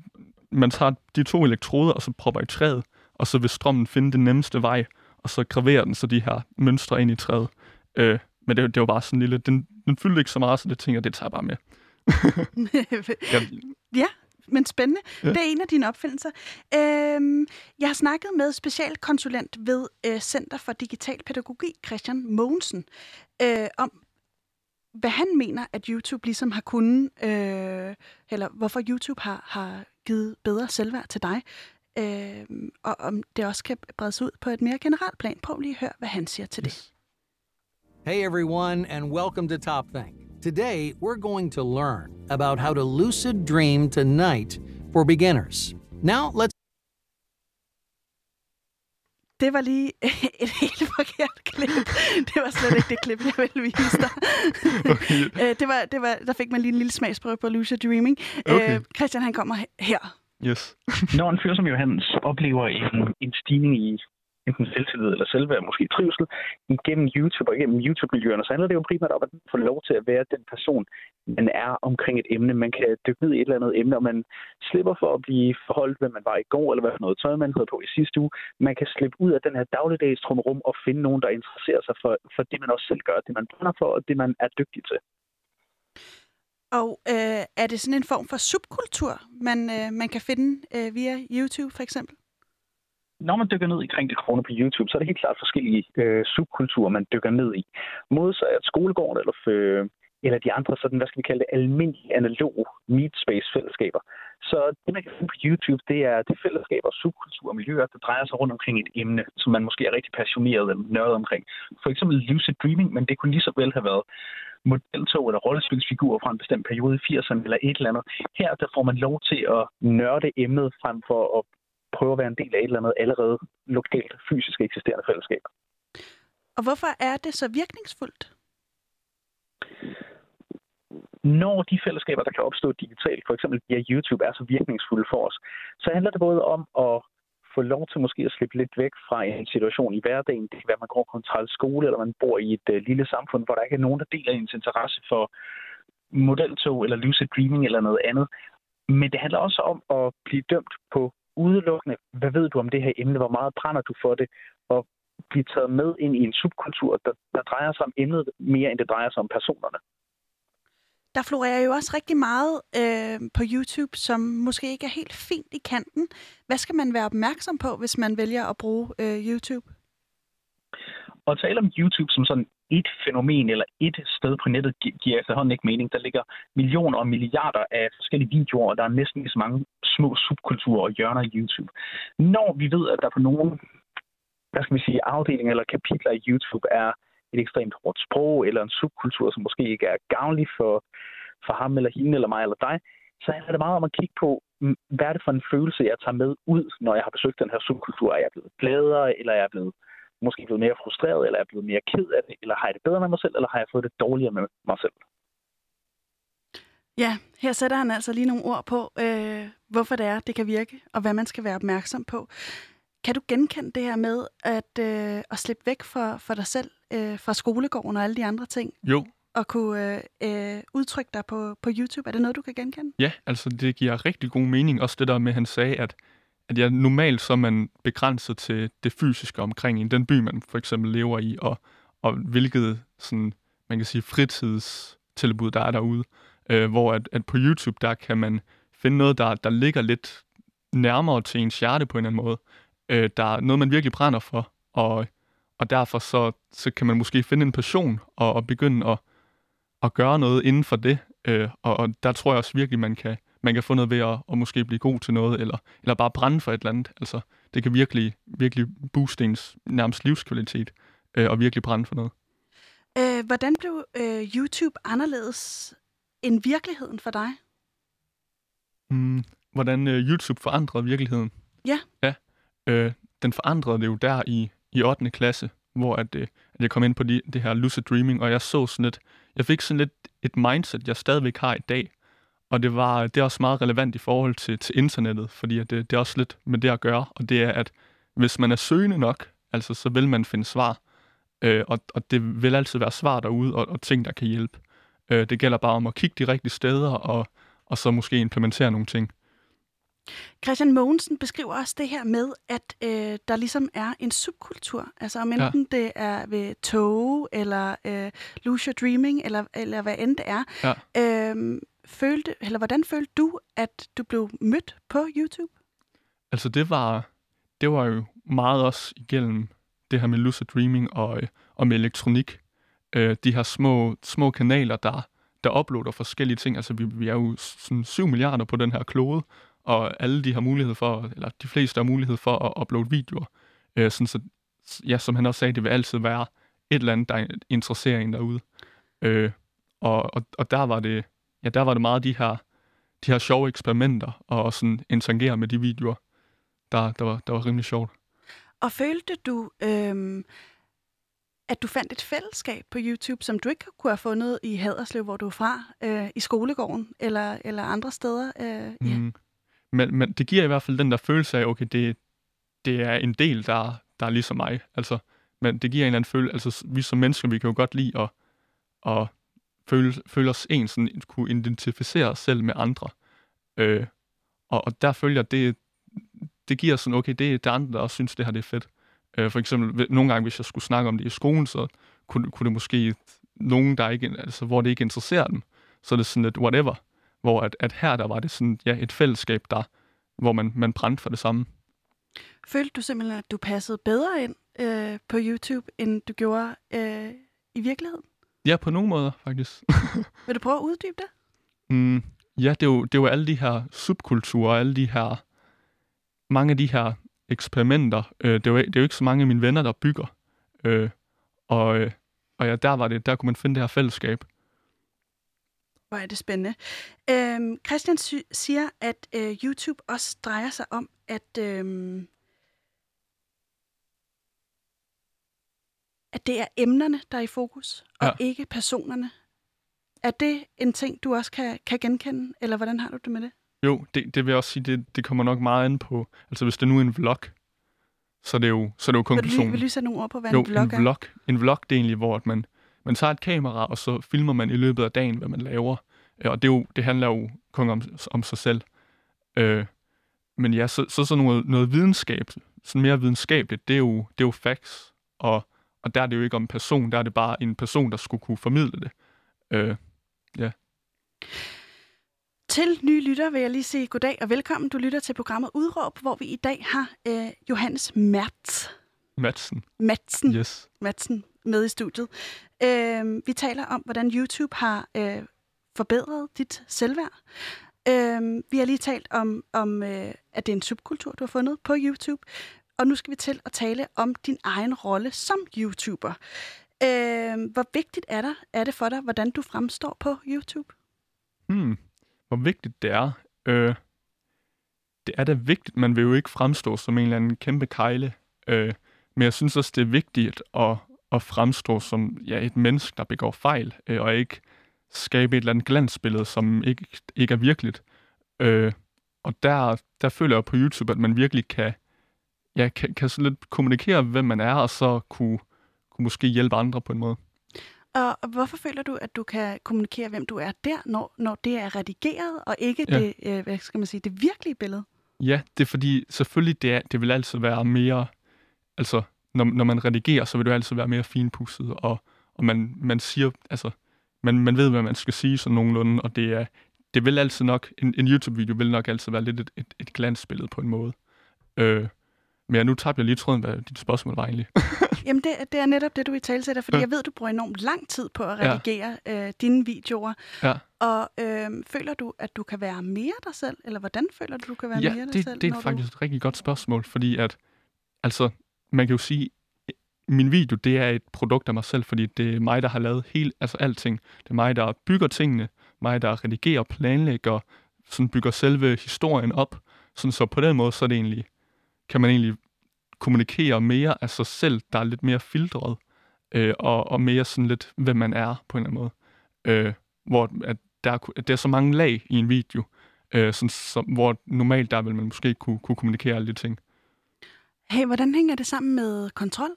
man tager de to elektroder, og så propper i træet, og så vil strømmen finde den nemmeste vej, og så graverer den så de her mønstre ind i træet. Øh, men det, det var bare sådan en lille, den, den fyldte ikke så meget, så det tænker jeg, det tager jeg bare med. Jeg, Men spændende. Ja. Det er en af dine opfindelser. Øhm, jeg har snakket med specialkonsulent ved øh, Center for Digital Pædagogik, Christian Mogensen, øh, om hvad han mener, at YouTube ligesom har kunnet, øh, eller hvorfor YouTube har, har givet bedre selvværd til dig, øh, og om det også kan bredes ud på et mere generelt plan. Prøv lige at høre, hvad han siger til det. Hey everyone, and welcome to Top Think. Today, we're going to learn about how to lucid dream tonight for beginners. Now, let's Det var lige et helt forkert klip. Det var slet ikke det klip, jeg ville vise dig. Okay. Øh, det var, det var, der fik man lige en lille smagsprøve på Lucia Dreaming. Okay. Øh, Christian, han kommer he- her. Yes. Når en fyr som Johannes oplever en, en stigning i enten selvtillid eller selvværd, måske trivsel, igennem YouTube og igennem YouTube-miljøerne, så handler det jo primært om, at man får lov til at være den person, man er omkring et emne. Man kan dykke ned i et eller andet emne, og man slipper for at blive forholdt, hvad man var i går, eller hvad for noget tøj, man havde på i sidste uge. Man kan slippe ud af den her dagligdags trummerum og finde nogen, der interesserer sig for, for det, man også selv gør, det man brænder for, og det, man er dygtig til. Og øh, er det sådan en form for subkultur, man, øh, man kan finde øh, via YouTube for eksempel? Når man dykker ned i kring det krone på YouTube, så er det helt klart forskellige øh, subkulturer, man dykker ned i. Modsat skolegården eller, øh, eller de andre sådan, hvad skal vi kalde det, almindelige analog meet space fællesskaber. Så det, man kan finde på YouTube, det er det fællesskaber, subkulturer og miljøer, der drejer sig rundt omkring et emne, som man måske er rigtig passioneret eller nørdet omkring. For eksempel lucid dreaming, men det kunne lige så vel have været modeltog eller rollespilsfigurer fra en bestemt periode i 80'erne eller et eller andet. Her der får man lov til at nørde emnet frem for at prøve at være en del af et eller andet allerede lokalt, fysisk eksisterende fællesskab. Og hvorfor er det så virkningsfuldt? Når de fællesskaber, der kan opstå digitalt, for eksempel via YouTube, er så virkningsfulde for os, så handler det både om at få lov til måske at slippe lidt væk fra en situation i hverdagen. Det kan være, at man går på en træls skole, eller man bor i et uh, lille samfund, hvor der ikke er nogen, der deler ens interesse for modeltog eller lucid dreaming eller noget andet. Men det handler også om at blive dømt på udelukkende, hvad ved du om det her emne, hvor meget brænder du for det, og blive taget med ind i en subkultur, der, der drejer sig om emnet mere, end det drejer sig om personerne. Der florerer jo også rigtig meget øh, på YouTube, som måske ikke er helt fint i kanten. Hvad skal man være opmærksom på, hvis man vælger at bruge øh, YouTube? Og tale om YouTube som sådan et fænomen eller et sted på nettet gi- giver efterhånden ikke mening. Der ligger millioner og milliarder af forskellige videoer, og der er næsten lige så mange små subkulturer og hjørner i YouTube. Når vi ved, at der på nogle hvad skal vi sige, afdelinger eller kapitler i YouTube er et ekstremt hårdt sprog, eller en subkultur, som måske ikke er gavnlig for, for ham eller hende eller mig eller dig, så handler det meget om at kigge på, hvad er det for en følelse, jeg tager med ud, når jeg har besøgt den her subkultur. Er jeg blevet gladere, eller er jeg blevet måske blevet mere frustreret, eller er jeg blevet mere ked af det, eller har jeg det bedre med mig selv, eller har jeg fået det dårligere med mig selv? Ja, her sætter han altså lige nogle ord på, øh, hvorfor det er, det kan virke, og hvad man skal være opmærksom på. Kan du genkende det her med at, øh, at slippe væk fra, for dig selv, øh, fra skolegården og alle de andre ting, Jo, og kunne øh, øh, udtrykke dig på, på YouTube? Er det noget, du kan genkende? Ja, altså det giver rigtig god mening. Også det der med, at han sagde, at, at ja, normalt så er man begrænset til det fysiske omkring en, den by, man for eksempel lever i, og, og hvilket sådan, man kan sige, fritidstilbud, der er derude. Øh, hvor at, at på YouTube, der kan man finde noget, der, der ligger lidt nærmere til ens hjerte på en eller anden måde. Øh, der er noget, man virkelig brænder for, og, og derfor så, så kan man måske finde en passion og, og begynde at, at gøre noget inden for det. Øh, og, og der tror jeg også virkelig, man kan, man kan få noget ved at, at måske blive god til noget, eller, eller bare brænde for et eller andet. Altså, det kan virkelig, virkelig booste ens nærmest livskvalitet, øh, og virkelig brænde for noget. Øh, hvordan blev øh, YouTube anderledes end virkeligheden for dig? Mm, hvordan øh, YouTube forandrede virkeligheden? Ja. Ja. Øh, den forandrede det jo der i, i 8. klasse, hvor at, øh, at jeg kom ind på de, det her lucid dreaming, og jeg så sådan lidt, jeg fik sådan lidt et mindset, jeg stadigvæk har i dag, og det var det er også meget relevant i forhold til, til internettet, fordi at det, det er også lidt med det at gøre, og det er, at hvis man er søgende nok, altså så vil man finde svar, øh, og, og det vil altid være svar derude, og, og ting, der kan hjælpe. Øh, det gælder bare om at kigge de rigtige steder, og, og så måske implementere nogle ting. Christian Mogensen beskriver også det her med, at øh, der ligesom er en subkultur. Altså om enten ja. det er ved tog, eller øh, lose your dreaming, eller, eller hvad end det er. Ja. Øh, følte, eller hvordan følte du, at du blev mødt på YouTube? Altså det var, det var jo meget også igennem det her med lucid dreaming og, øh, og med elektronik. Øh, de her små, små kanaler, der, der uploader forskellige ting. Altså vi, vi er jo sådan 7 milliarder på den her klode, og alle de har mulighed for, eller de fleste har mulighed for at uploade videoer. Øh, sådan så, ja, som han også sagde, det vil altid være et eller andet, der interesserer en derude. Øh, og, og, og der var det, ja, der var det meget de her, de her sjove eksperimenter, og sådan interagere med de videoer, der, der, var, der var rimelig sjovt. Og følte du, øhm, at du fandt et fællesskab på YouTube, som du ikke kunne have fundet i Haderslev, hvor du er fra, øh, i skolegården eller, eller andre steder? Øh, ja. Mm. Men, men det giver i hvert fald den der følelse af, okay, det, det er en del, der, der er ligesom mig. Altså, men det giver en eller anden følelse, altså vi som mennesker, vi kan jo godt lide at, at føle, føle os en, sådan kunne identificere os selv med andre. Øh, og, og der følger det, det giver sådan, okay, det er det andre, der også synes, det her det er fedt. Øh, for eksempel, nogle gange, hvis jeg skulle snakke om det i skolen, så kunne, kunne det måske nogen, der ikke, altså, hvor det ikke interesserer dem, så er det sådan lidt whatever. Hvor at, at her, der var det sådan, ja, et fællesskab, der, hvor man, man brændte for det samme. Følte du simpelthen, at du passede bedre ind øh, på YouTube, end du gjorde øh, i virkeligheden? Ja, på nogle måder, faktisk. Vil du prøve at uddybe det? Mm, ja, det er, jo, det er jo alle de her subkulturer, alle de her, mange af de her eksperimenter. Øh, det, er jo, det er jo ikke så mange af mine venner, der bygger. Øh, og, øh, og ja, der var det, der kunne man finde det her fællesskab. Hvor er det spændende. Øhm, Christian sy- siger, at øh, YouTube også drejer sig om, at, øh, at det er emnerne, der er i fokus, og Ja. ikke personerne. Er det en ting, du også kan, kan genkende, eller hvordan har du det med det? Jo, det, det vil jeg også sige, det, det kommer nok meget an på, altså hvis det nu er en vlog, så er det jo, så er det jo Vil du konklusionen. vil du lige sætte nogle ord på, hvad jo, en vlog en er? vlog, en vlog, det er egentlig, hvor at man, man tager et kamera, og så filmer man i løbet af dagen, hvad man laver. Øh, Og det, er jo, det handler jo kun om, om sig selv. Øh, men ja, så, så, så noget, noget videnskab, sådan mere videnskabeligt, det er jo, det er jo facts. Og, og der er det jo ikke om en person, der er det bare en person, der skulle kunne formidle det. Øh, Til nye lytter vil jeg lige sige goddag og velkommen. Du lytter til programmet Udråb, hvor vi i dag har øh, Johannes Mertz, Madsen, Madsen, yes. Madsen med i studiet. Øh, vi taler om, hvordan YouTube har øh, forbedret dit selvværd. Øh, vi har lige talt om, om øh, at det er en subkultur, du har fundet på YouTube. Og nu skal vi til at tale om din egen rolle som YouTuber. Øh, hvor vigtigt er, der, er det for dig, hvordan du fremstår på YouTube? Hmm, hvor vigtigt det er. Øh, det er da vigtigt. Man vil jo ikke fremstå som en eller anden kæmpe kejle. Øh, men jeg synes også, det er vigtigt at, at fremstå som ja, et menneske, der begår fejl, øh, og ikke skabe et eller andet glansbillede, som ikke, ikke er virkeligt. Øh, og der, der føler jeg på YouTube, at man virkelig kan, ja, kan, kan sådan lidt kommunikere, hvem man er, og så kunne, kunne måske hjælpe andre på en måde. Og hvorfor føler du, at du kan kommunikere, hvem du er der, når, når det er redigeret, og ikke Ja. det, øh, hvad skal man sige, det virkelige billede? Ja, det er fordi, selvfølgelig, det, er, det vil altid være mere, altså, når, når man redigerer, så vil det altid være mere finpudset, og, og man, man siger, altså, man, man ved, hvad man skal sige sådan nogenlunde, og det er, det vil altid nok, en, en YouTube-video vil nok altid være lidt et, et, et glansbillede på en måde. Øh, men ja, nu tabte jeg lige tråden, hvad dit spørgsmål var egentlig. Jamen, det, det er netop det, du i tale sætter, fordi Ja. jeg ved, du bruger enormt lang tid på at Ja. redigere øh, dine videoer. Ja. Og øh, føler du, at du kan være mere dig selv? Eller hvordan føler du, du kan være ja, mere dig det, selv? det er faktisk et rigtig godt spørgsmål, fordi at, altså, man kan jo sige, min video, det er et produkt af mig selv, fordi det er mig, der har lavet hele, altså alting. Det er mig, der bygger tingene, mig, der redigerer, planlægger, sådan bygger selve historien op. Sådan, så på den måde, så er det egentlig, kan man egentlig kommunikere mere af sig selv, der er lidt mere filtret, øh, og, og mere sådan lidt, hvem man er på en eller anden måde. Øh, hvor at der, er, at der er så mange lag i en video, øh, sådan, som, hvor normalt der vil man måske kunne, kunne kommunikere alle de ting. Hey, hvordan hænger det sammen med kontrol?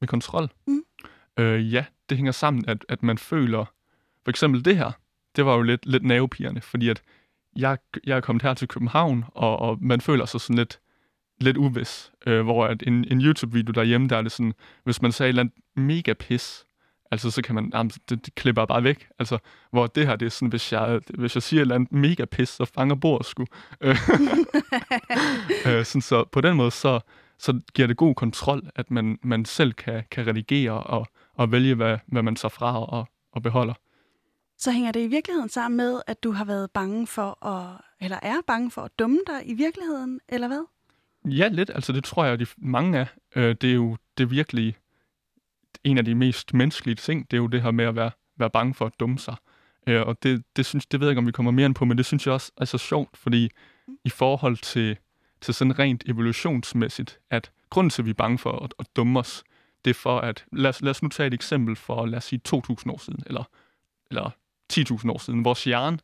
Med kontrol? Mm. Øh, ja, det hænger sammen, at, at man føler... For eksempel det her, det var jo lidt, lidt nervepirrende, fordi at jeg, jeg er kommet her til København, og, og man føler sig sådan lidt, lidt uvis. Øh, hvor at en, en YouTube-video derhjemme, der er det sådan, hvis man sagde et eller andet mega pis, altså så kan man, jamen, det, det klipper bare væk. Altså, hvor det her, det er sådan, hvis jeg, hvis jeg siger et eller andet mega pis, så fanger bordet sgu. Øh, øh, sådan, så på den måde, så, så giver det god kontrol, at man, man selv kan, kan redigere og, og vælge, hvad, hvad man tager fra og, og beholder. Så hænger det i virkeligheden sammen med, at du har været bange for at, eller er bange for at dumme dig i virkeligheden, eller hvad? Ja, lidt. Altså, det tror jeg, at de mange af. Øh, det er jo det virkelig en af de mest menneskelige ting. Det er jo det her med at være, være bange for at dumme sig. Øh, og det, det, synes, det ved jeg ikke, om vi kommer mere ind på, men det synes jeg også er så sjovt, fordi i forhold til, til sådan rent evolutionsmæssigt, at grunden til, at vi er bange for at, at dumme os, det er for at, lad os, lad os nu tage et eksempel for, lad os sige, 2.000 år siden, eller, eller 10.000 år siden. Vores hjerne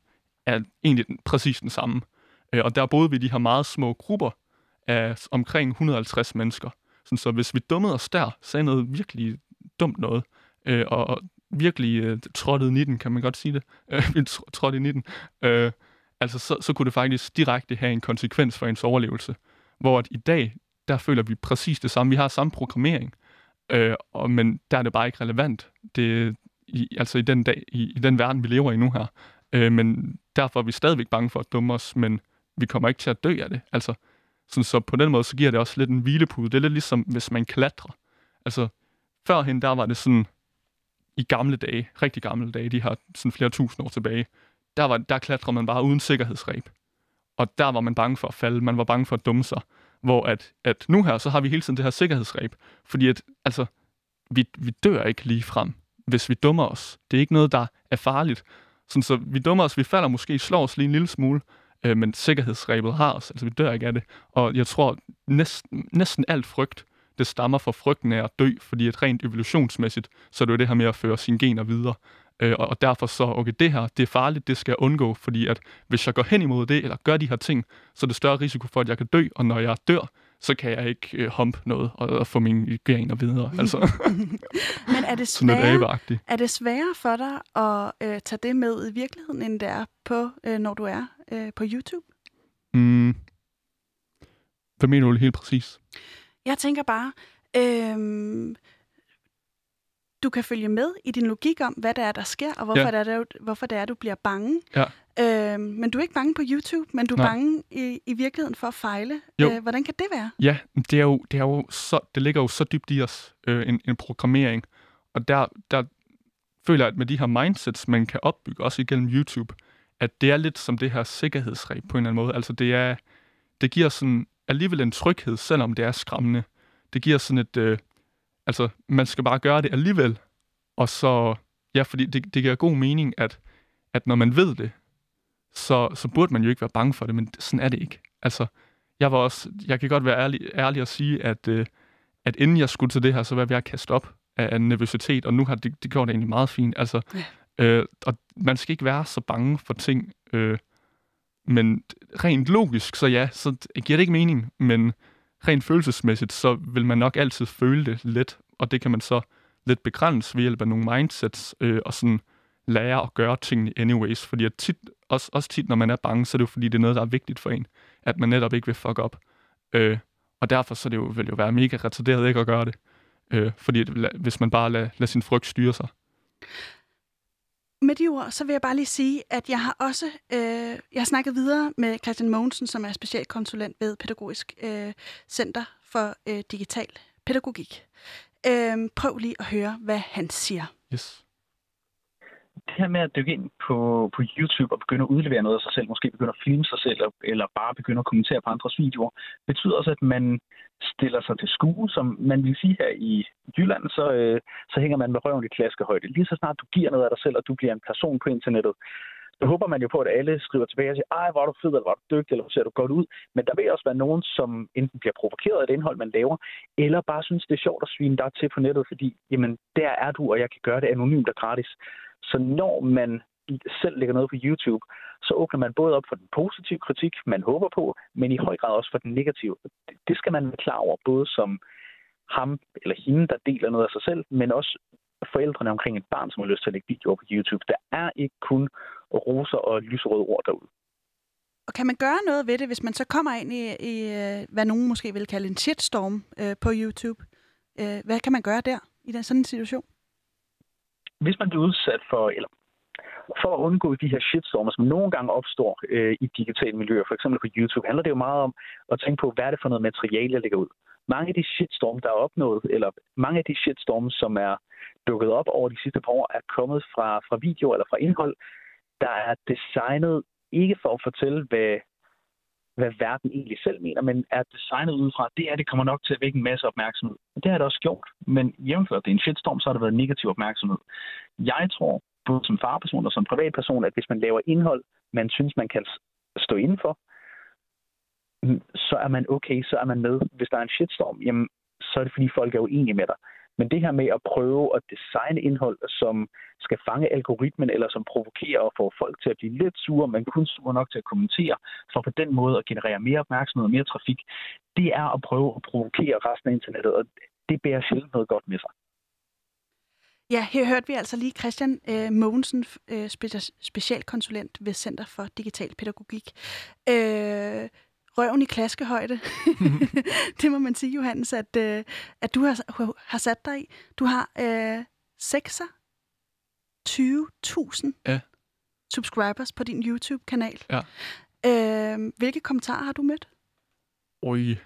er egentlig den, præcis den samme. Øh, og der boede vi i de her meget små grupper af omkring 150 mennesker. Sådan, så hvis vi dummede os der, sagde noget virkelig dumt noget, øh, og, virkelig øh, trådte i den, kan man godt sige det, øh, vi trådte i den, øh, altså så, så kunne det faktisk direkte have en konsekvens for ens overlevelse. Hvor at i dag, der føler vi præcis det samme. Vi har samme programmering, øh, og, men der er det bare ikke relevant. Det, i, altså i den, dag, i, i den verden, vi lever i nu her. Øh, men derfor er vi stadigvæk bange for at dumme os, men vi kommer ikke til at dø af det. Altså, sådan, så på den måde, så giver det også lidt en hvilepude. Det er lidt ligesom, hvis man klatrer. Altså, førhen, der var det sådan, i gamle dage, rigtig gamle dage, de har sådan flere tusind år tilbage, der, var, der klatrer man bare uden sikkerhedsreb. Og der var man bange for at falde, man var bange for at dumme sig. Hvor at, at nu her, så har vi hele tiden det her sikkerhedsreb. Fordi at, altså, vi, vi dør ikke lige frem, hvis vi dummer os. Det er ikke noget, der er farligt. Sådan, så vi dummer os, vi falder måske, slår os lige en lille smule, øh, men sikkerhedsrebet har os, altså vi dør ikke af det. Og jeg tror, næsten, næsten alt frygt, det stammer fra frygten af at dø, fordi at rent evolutionsmæssigt, så er det jo det her med at føre sine gener videre. Øh, og, og derfor så, okay, det her, det er farligt, det skal jeg undgå, fordi at hvis jeg går hen imod det, eller gør de her ting, så er det større risiko for, at jeg kan dø, og når jeg dør, så kan jeg ikke øh, humpe noget og, og få mine gener videre. Altså, Men er det sværere, er det sværere for dig at øh, tage det med i virkeligheden, end det er, på, øh, når du er øh, på YouTube? Mm. Hvad mener du helt præcis? Jeg tænker bare, øh, du kan følge med i din logik om, hvad det er, der sker, og hvorfor, Ja. det, er, du- hvorfor det er, du bliver bange. Ja. Øh, men du er ikke bange på YouTube, men du er Nej. bange i, i virkeligheden for at fejle. Jo. Øh, hvordan kan det være? Ja, det, er jo, det, er jo så, det ligger jo så dybt i os, øh, en, en programmering. Og der, der føler jeg, at med de her mindsets, man kan opbygge, også igennem YouTube, at det er lidt som det her sikkerhedsreb på en eller anden måde. Altså det er, det giver sådan alligevel en tryghed, selvom det er skræmmende. Det giver sådan et, øh, altså man skal bare gøre det alligevel. Og så, ja, fordi det, det giver god mening, at, at når man ved det, så, så burde man jo ikke være bange for det, men sådan er det ikke. Altså, jeg var også, jeg kan godt være ærlig, ærlig at sige, at, øh, at inden jeg skulle til det her, så var jeg ved at kaste op af, af nervøsitet, og nu har det, det gjort det egentlig meget fint. Altså, Ja. Øh, og man skal ikke være så bange for ting. Øh, men rent logisk, så ja, så giver det ikke mening. Men rent følelsesmæssigt, så vil man nok altid føle det let. Og det kan man så lidt begrænse ved hjælp af nogle mindsets, øh, og sådan lære at gøre tingene anyways. Fordi at tit, også, også tit, når man er bange, så er det jo fordi, det er noget, der er vigtigt for en. At man netop ikke vil fuck op. Øh, og derfor så det jo, vil det jo være mega retarderet ikke at gøre det. Øh, fordi hvis man bare lader, lader sin frygt styre sig. Med de ord, så vil jeg bare lige sige, at jeg har også øh, jeg har snakket videre med Christian Mogensen, som er specialkonsulent ved Pædagogisk øh, Center for øh, Digital Pædagogik. Øh, prøv lige at høre, hvad han siger. Yes det her med at dykke ind på, på YouTube og begynde at udlevere noget af sig selv, måske begynde at filme sig selv, eller bare begynde at kommentere på andres videoer, betyder også, at man stiller sig til skue, som man vil sige her i Jylland, så, øh, så hænger man med røven i klaskehøjde. Lige så snart du giver noget af dig selv, og du bliver en person på internettet, så håber man jo på, at alle skriver tilbage og siger, ej, hvor er du fed, eller hvor er du dygtig, eller hvor ser du godt ud. Men der vil også være nogen, som enten bliver provokeret af det indhold, man laver, eller bare synes, det er sjovt at svine dig til på nettet, fordi jamen, der er du, og jeg kan gøre det anonymt og gratis. Så når man selv lægger noget på YouTube, så åbner man både op for den positive kritik, man håber på, men i høj grad også for den negative. Det skal man være klar over, både som ham eller hende, der deler noget af sig selv, men også forældrene omkring et barn, som har lyst til at lægge videoer på YouTube. Der er ikke kun roser og lyserøde ord derude. Og kan man gøre noget ved det, hvis man så kommer ind i, i øh, hvad nogen måske vil kalde en shitstorm øh, på YouTube? Øh, hvad kan man gøre der i den sådan en situation? Hvis man bliver udsat for, eller for at undgå de her shitstormer, som nogle gange opstår øh, i digitale miljøer, for eksempel på YouTube, handler det jo meget om at tænke på, hvad er det for noget materiale, jeg lægger ud. Mange af de shitstorms, der er opnået, eller mange af de shitstorms, som er dukket op over de sidste par år, er kommet fra, fra video eller fra indhold, der er designet ikke for at fortælle, hvad hvad verden egentlig selv mener, men er designet ud fra, det er, det kommer nok til at vække en masse opmærksomhed. Det har det også gjort, men jævnført det er en shitstorm, så har det været negativ opmærksomhed. Jeg tror, både som farperson og som privatperson, at hvis man laver indhold, man synes, man kan stå indenfor, så er man okay, så er man med. Hvis der er en shitstorm, jamen, så er det fordi folk er uenige med dig. Men det her med at prøve at designe indhold, som skal fange algoritmen, eller som provokerer og får folk til at blive lidt sure, men kun sure nok til at kommentere, for på den måde at generere mere opmærksomhed og mere trafik, det er at prøve at provokere resten af internettet, og det bærer sjældent noget godt med sig. Ja, her hørte vi altså lige Christian øh, Mogensen, øh, specialkonsulent ved Center for Digital Pædagogik. Øh, røven i klaskehøjde. det må man sige, Johannes, at, øh, at du har, har sat dig i. Du har øh, 26.000 ja. subscribers på din YouTube-kanal. Ja. Øh, hvilke kommentarer har du mødt? Oj,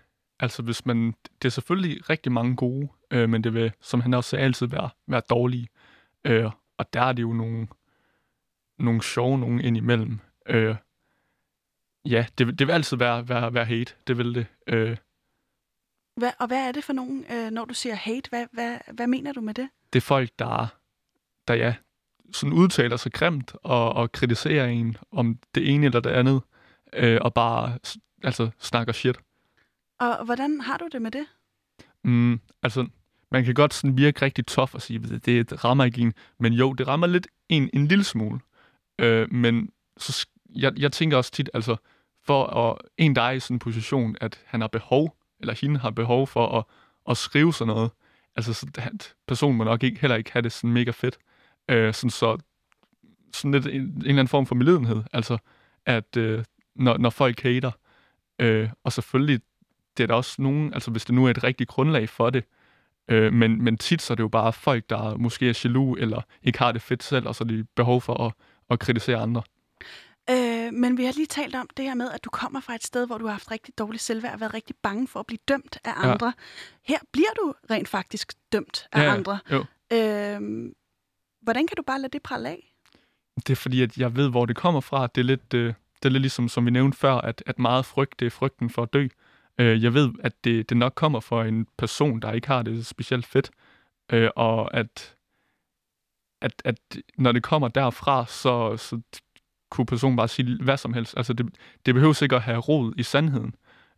altså hvis man... Det er selvfølgelig rigtig mange gode, øh, men det vil, som han også sagde, altid være, være dårlige. Øh, og der er det jo nogle, nogle sjove nogen indimellem. Øh, Ja, det, det vil altid være, være, være hate. Det vil det. Øh. Hvad, og hvad er det for nogen, øh, når du siger hate? Hvad, hvad, hvad mener du med det? Det er folk, der, der ja, sådan udtaler sig grimt og, og kritiserer en om det ene eller det andet, øh, og bare altså, snakker shit. Og hvordan har du det med det? Mm, altså, man kan godt sådan virke rigtig tof og sige, at det, det rammer ikke en. Men jo, det rammer lidt en, en lille smule. Øh, men så, jeg, jeg tænker også tit, altså, for at en, der er i sådan en position, at han har behov, eller hende har behov for at, at skrive sådan noget, altså så at personen må nok ikke, heller ikke have det sådan mega fedt. Øh, sådan så sådan lidt en, en eller anden form for medlidenhed, altså at øh, når, når folk hater, øh, og selvfølgelig, det er der også nogen, altså hvis det nu er et rigtigt grundlag for det, øh, men, men tit så er det jo bare folk, der måske er jaloux, eller ikke har det fedt selv, og så er de behov for at, at kritisere andre. Øh, men vi har lige talt om det her med, at du kommer fra et sted, hvor du har haft rigtig dårligt selvværd og været rigtig bange for at blive dømt af andre. Ja. Her bliver du rent faktisk dømt af ja, andre. Jo. Øh, hvordan kan du bare lade det prale af? Det er fordi, at jeg ved, hvor det kommer fra. Det er lidt, øh, det er lidt ligesom, som vi nævnte før, at, at meget frygt, det er frygten for at dø. Øh, jeg ved, at det, det nok kommer fra en person, der ikke har det specielt fedt. Øh, og at, at, at når det kommer derfra, så, så kunne personen bare sige hvad som helst. Altså, det, det behøver ikke at have rod i sandheden.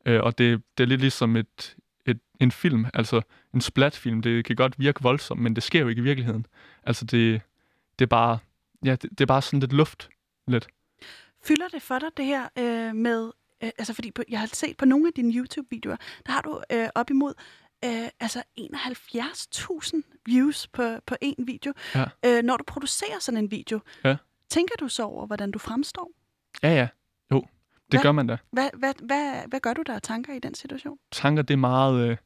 Øh, og det, det er lidt ligesom et, et, en film, altså en splatfilm. Det kan godt virke voldsomt, men det sker jo ikke i virkeligheden. Altså, det, det er bare ja, det, det er bare sådan lidt luft. Lidt. Fylder det for dig, det her øh, med... Øh, altså, fordi på, jeg har set på nogle af dine YouTube-videoer, der har du øh, op imod øh, altså 71.000 views på, på en video. Ja. Øh, når du producerer sådan en video, Ja. Tænker du så over, hvordan du fremstår? Ja, ja. Jo, det Hvad? gør man da. Hvad, hvad, hvad, hvad gør du der af tanker i den situation? tanker, det er meget, øh,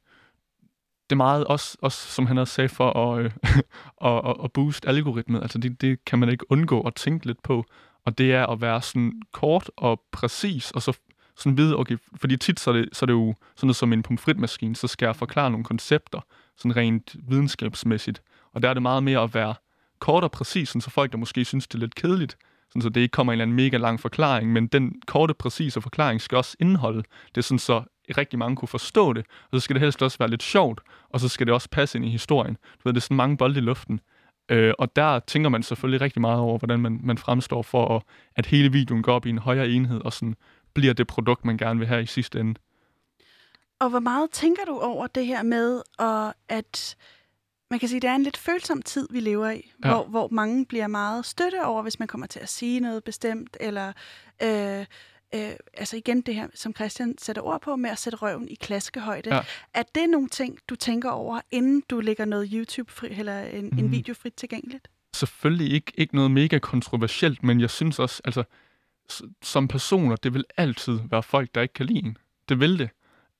det er meget også, også, som han også sagde, for at, øh, at, at, at booste algoritmet. Altså det, det kan man ikke undgå at tænke lidt på. Og det er at være sådan kort og præcis, og så sådan vide, okay, fordi tit så er det, så er det jo sådan noget som en pomfritmaskine, så skal jeg forklare nogle koncepter, sådan rent videnskabsmæssigt. Og der er det meget mere at være kort og præcis, sådan så folk, der måske synes, det er lidt kedeligt, sådan så det ikke kommer en eller anden mega lang forklaring, men den korte, præcise forklaring skal også indeholde det, sådan så rigtig mange kunne forstå det, og så skal det helst også være lidt sjovt, og så skal det også passe ind i historien. Du ved, det er sådan mange bolde i luften. Øh, og der tænker man selvfølgelig rigtig meget over, hvordan man, man fremstår for, at, at hele videoen går op i en højere enhed, og sådan bliver det produkt, man gerne vil have i sidste ende. Og hvor meget tænker du over det her med, og at man kan sige, det er en lidt følsom tid, vi lever i, Ja. hvor, hvor mange bliver meget støtte over, hvis man kommer til at sige noget bestemt, eller øh, øh, altså igen det her, som Christian sætter ord på, med at sætte røven i klaskehøjde. Ja. Er det nogle ting, du tænker over, inden du lægger noget YouTube fri, eller en, mm. en Mhm. video frit tilgængeligt? selvfølgelig ikke, ikke noget mega kontroversielt, men jeg synes også, altså, som personer, det vil altid være folk, der ikke kan lide en. Det vil det.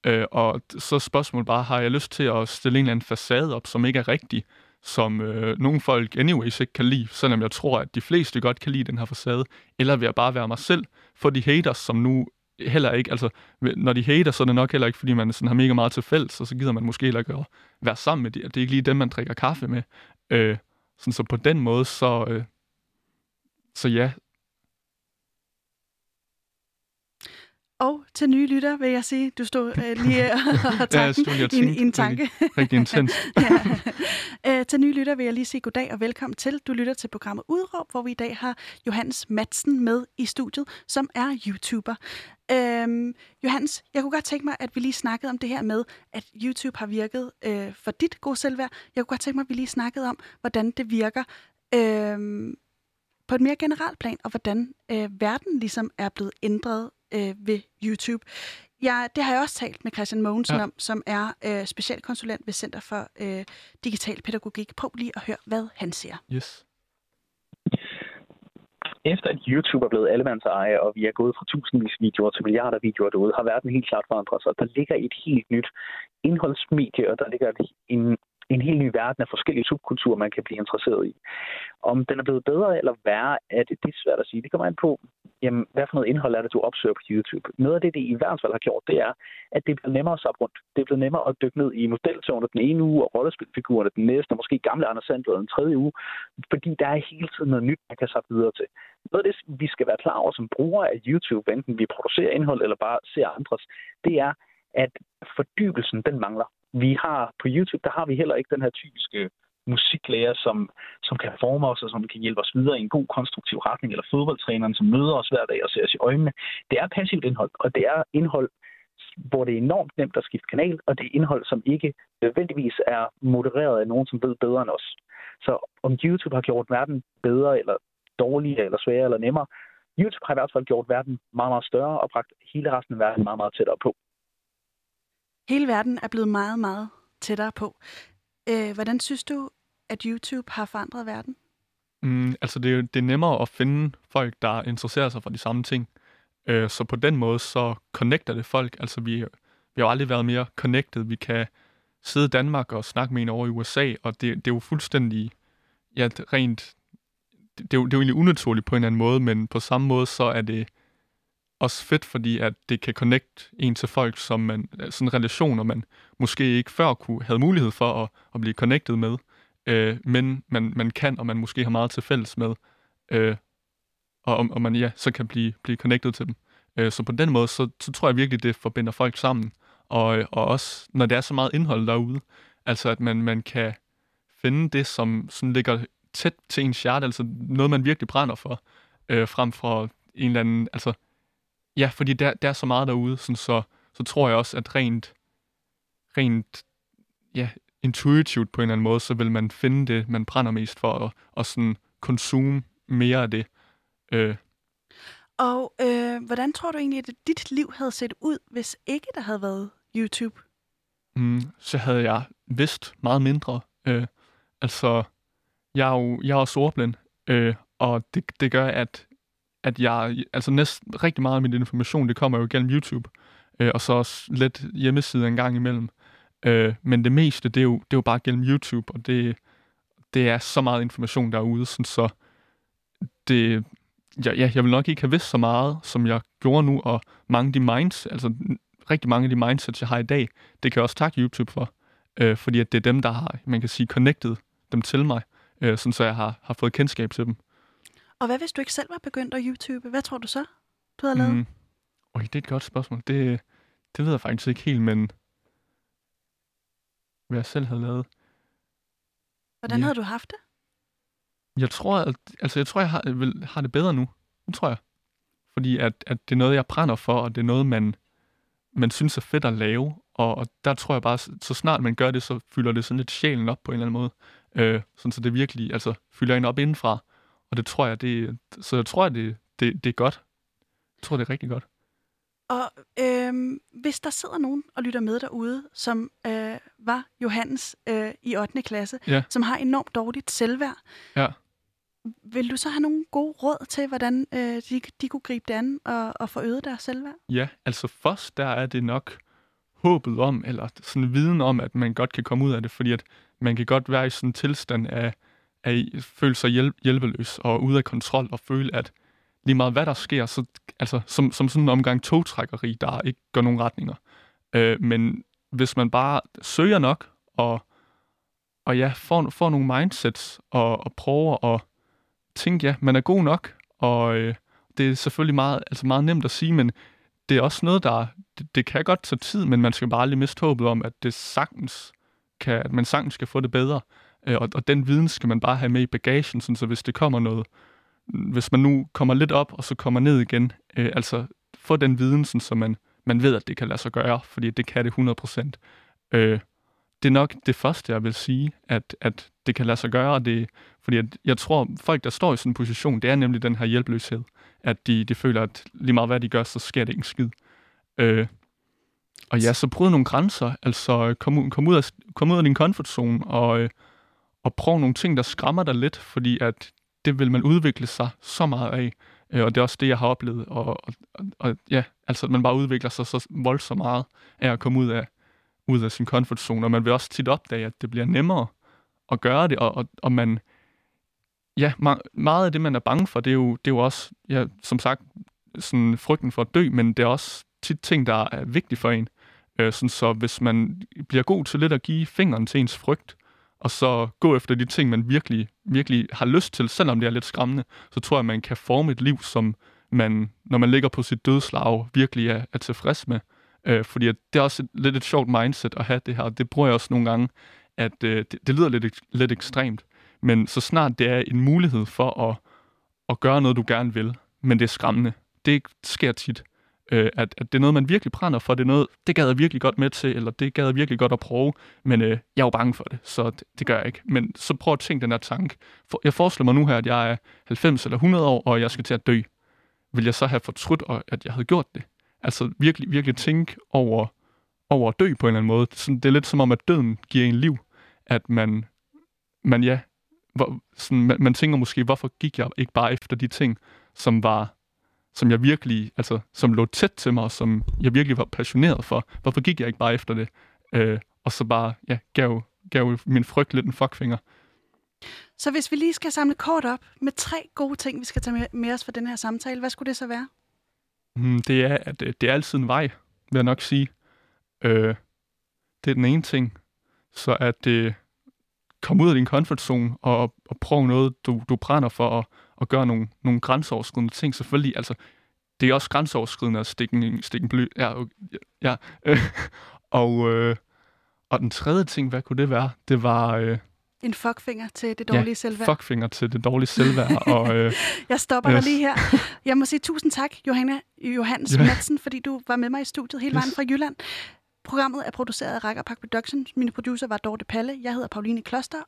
Øh, og så er spørgsmålet bare, har jeg lyst til at stille en eller anden facade op, som ikke er rigtig, som øh, nogle folk anyways ikke kan lide, selvom jeg tror, at de fleste godt kan lide den her facade, eller vil jeg bare være mig selv, for de haters, som nu heller ikke, altså når de hater, så er det nok heller ikke, fordi man sådan har mega meget til fælles, og så gider man måske heller ikke at være sammen med de, det er ikke lige dem, man drikker kaffe med. Øh, sådan, så på den måde, så, øh, så ja, Og til nye lytter vil jeg sige, du stod øh, lige og jeg tager stod lige og i, en- i en tanke. rigtig intens. ja. øh, til nye lytter vil jeg lige sige goddag og velkommen til. Du lytter til programmet Udråb, hvor vi i dag har Johannes Madsen med i studiet, som er YouTuber. Øhm, Johannes, jeg kunne godt tænke mig, at vi lige snakkede om det her med, at YouTube har virket øh, for dit gode selvværd. Jeg kunne godt tænke mig, at vi lige snakkede om, hvordan det virker øh, på et mere generelt plan, og hvordan øh, verden ligesom er blevet ændret øh, ved YouTube. Ja, det har jeg også talt med Christian Mogensen Ja. om, som er øh, specialkonsulent ved Center for øh, Digital Pædagogik. Prøv lige at høre, hvad han siger. Yes. Efter at YouTube er blevet allemandseje, og vi er gået fra tusindvis af videoer til milliarder af videoer derude, har verden helt klart forandret sig. Der ligger et helt nyt indholdsmedie, og der ligger et- en, en helt ny verden af forskellige subkulturer, man kan blive interesseret i. Om den er blevet bedre eller værre, er det, det er svært at sige. Det kommer an på, jamen, hvad for noget indhold er det, du opsøger på YouTube. Noget af det, det i hvert fald har gjort, det er, at det bliver nemmere at sappe rundt. Det bliver nemmere at dykke ned i modeltogene den ene uge, og rollespilfigurerne den næste, og måske gamle Anders Sandler den tredje uge, fordi der er hele tiden noget nyt, man kan sappe videre til. Noget af det, vi skal være klar over som brugere af YouTube, enten vi producerer indhold eller bare ser andres, det er, at fordybelsen, den mangler. Vi har på YouTube, der har vi heller ikke den her typiske musiklærer, som, som kan forme os og som kan hjælpe os videre i en god konstruktiv retning, eller fodboldtræneren, som møder os hver dag og ser os i øjnene. Det er passivt indhold, og det er indhold, hvor det er enormt nemt at skifte kanal, og det er indhold, som ikke nødvendigvis er modereret af nogen, som ved bedre end os. Så om YouTube har gjort verden bedre, eller dårligere, eller sværere, eller nemmere, YouTube har i hvert fald gjort verden meget, meget større og bragt hele resten af verden meget, meget tættere på. Hele verden er blevet meget, meget tættere på. Øh, hvordan synes du, at YouTube har forandret verden? Mm, altså, det er, det er nemmere at finde folk, der interesserer sig for de samme ting. Øh, så på den måde, så connecter det folk. Altså, vi, vi har jo aldrig været mere connected. Vi kan sidde i Danmark og snakke med en over i USA, og det, det er jo fuldstændig, ja, rent, det, det, er jo, det er jo egentlig unaturligt på en eller anden måde, men på samme måde, så er det også fedt, fordi at det kan connect en til folk, som man, øh, sådan relationer, man måske ikke før kunne have mulighed for at, at blive connected med øh, men man, man kan, og man måske har meget til fælles med, øh, og, og man ja, så kan blive, blive connected til dem. Øh, så på den måde, så, så tror jeg virkelig, det forbinder folk sammen, og, og også, når der er så meget indhold derude, altså at man, man kan finde det, som sådan ligger tæt til ens hjerte, altså noget, man virkelig brænder for, øh, frem for en eller anden, altså, ja, fordi der, der er så meget derude, sådan, så, så tror jeg også, at rent, rent, ja, intuitivt på en eller anden måde, så vil man finde det, man brænder mest for, og, og sådan consume mere af det. Øh, Og øh, hvordan tror du egentlig, at dit liv havde set ud, hvis ikke der havde været YouTube? mm, så havde jeg vidst meget mindre. Øh, altså, jeg er jo jeg er også ordblind, øh, og det, det gør, at, at jeg, altså næsten rigtig meget af min information, det kommer jo gennem YouTube, øh, og så også lidt hjemmeside en gang imellem. Øh, men det meste, det er, jo, det er jo bare gennem YouTube, og det, det er så meget information derude, sådan så det, ja, ja, jeg vil nok ikke have vidst så meget, som jeg gjorde nu, og mange af de minds, altså rigtig mange af de mindsets, jeg har i dag, det kan jeg også takke YouTube for, øh, fordi at det er dem, der har, man kan sige, connected dem til mig, øh, sådan så jeg har, har fået kendskab til dem. Og hvad hvis du ikke selv var begyndt at YouTube? Hvad tror du så, du havde lavet? Mm. Oj, det er et godt spørgsmål. Det, det ved jeg faktisk ikke helt, men hvad jeg selv havde lavet. Hvordan ja. havde du haft det? Jeg tror, at, altså jeg tror, jeg har, vil, har det bedre nu. Det tror jeg. Fordi at, at det er noget, jeg brænder for, og det er noget, man, man synes er fedt at lave. Og, og der tror jeg bare, så snart man gør det, så fylder det sådan lidt sjælen op på en eller anden måde. Øh, sådan så det virkelig altså, fylder en op indenfra. Og det tror jeg, det, så jeg tror, det, det, det er godt. Jeg tror, det er rigtig godt. Og øhm, hvis der sidder nogen og lytter med derude, som øh, var Johannes øh, i 8. klasse, Ja. som har enormt dårligt selvværd, Ja. vil du så have nogle gode råd til, hvordan øh, de, de kunne gribe det an og, og få øget deres selvværd? Ja, altså først der er det nok håbet om, eller sådan viden om, at man godt kan komme ud af det, fordi at man kan godt være i sådan en tilstand af at føle sig hjælp, hjælpeløs og ude af kontrol, og føle, at lige meget hvad der sker, så, altså som, som sådan en omgang togtrækkeri, der ikke går nogen retninger. Øh, men hvis man bare søger nok, og, og ja, får, får nogle mindsets, og, og prøver at tænke, ja, man er god nok, og øh, det er selvfølgelig meget, altså meget nemt at sige, men det er også noget, der det, det kan godt tage tid, men man skal bare lige miste håbet om, at det sagtens kan, at man sagtens skal få det bedre. Øh, og, og den viden skal man bare have med i bagagen, sådan, så hvis det kommer noget, hvis man nu kommer lidt op, og så kommer ned igen, øh, altså få den viden, sådan, så man, man ved, at det kan lade sig gøre, fordi det kan det 100%. Øh, det er nok det første, jeg vil sige, at, at det kan lade sig gøre, og det, fordi at jeg tror, folk, der står i sådan en position, det er nemlig den her hjælpeløshed, at de, de føler, at lige meget hvad de gør, så sker det ikke en skid. Øh, og ja, så bryd nogle grænser, altså kom, ud- kom, ud, af, kom ud af din comfort zone, og, øh, og prøv nogle ting, der skræmmer dig lidt, fordi at det vil man udvikle sig så meget af, øh, og det er også det, jeg har oplevet, og, og, og, ja, altså at man bare udvikler sig så voldsomt meget af at komme ud af, ud af sin comfort zone, og man vil også tit opdage, at det bliver nemmere at gøre det, og, og, og man, ja, meget af det, man er bange for, det er jo, det er jo også, ja, som sagt, sådan frygten for at dø, men det er også tit ting, der er vigtige for en. Øh, sådan så hvis man bliver god til lidt at give fingeren til ens frygt, og så gå efter de ting, man virkelig, virkelig har lyst til, selvom det er lidt skræmmende, så tror jeg, man kan forme et liv, som man, når man ligger på sit dødslag, virkelig er, er tilfreds med. Øh, fordi at det er også et, lidt et sjovt mindset at have det her, det bruger jeg også nogle gange, at øh, det, det lyder lidt, lidt ekstremt, men så snart det er en mulighed for at, at gøre noget, du gerne vil, men det er skræmmende. Det sker tit, øh, at, at det er noget, man virkelig brænder for. Det er noget, det gad jeg virkelig godt med til, eller det gad jeg virkelig godt at prøve, men øh, jeg er jo bange for det, så det, det gør jeg ikke. Men så prøv at tænke den her tanke. For, jeg forestiller mig nu her, at jeg er 90 eller 100 år, og jeg skal til at dø. Vil jeg så have fortrudt, og- at jeg havde gjort det? Altså virkelig, virkelig tænke over, over at dø på en eller anden måde. Sådan, det er lidt som om, at døden giver en liv. At man, man ja, hvor, sådan, man, man tænker måske, hvorfor gik jeg ikke bare efter de ting, som var som jeg virkelig, altså, som lå tæt til mig, og som jeg virkelig var passioneret for. Hvorfor gik jeg ikke bare efter det? Øh, og så bare, ja, gav, gav min frygt lidt en fuckfinger. Så hvis vi lige skal samle kort op med tre gode ting, vi skal tage med, os for den her samtale, hvad skulle det så være? Mm, det er, at øh, det er altid en vej, vil jeg nok sige. Øh, det er den ene ting. Så at øh, komme ud af din comfort zone og, og prøve noget, du, du brænder for, at, at gøre nogle, nogle grænseoverskridende ting. Selvfølgelig, altså, det er også grænseoverskridende at stikke en, stikke en bly. Ja, okay, ja. Øh, og, øh, og den tredje ting, hvad kunne det være? Det var øh, En fuckfinger til det dårlige selvværd. fuckfinger til det dårlige selvværd. og, øh, Jeg stopper yes. Dig lige her. Jeg må sige tusind tak, Johanna Johannes Ja. Madsen, fordi du var med mig i studiet hele Yes. vejen fra Jylland. Programmet er produceret af Rækker Park Productions. Mine producer var Dorte Palle, jeg hedder Pauline Kloster,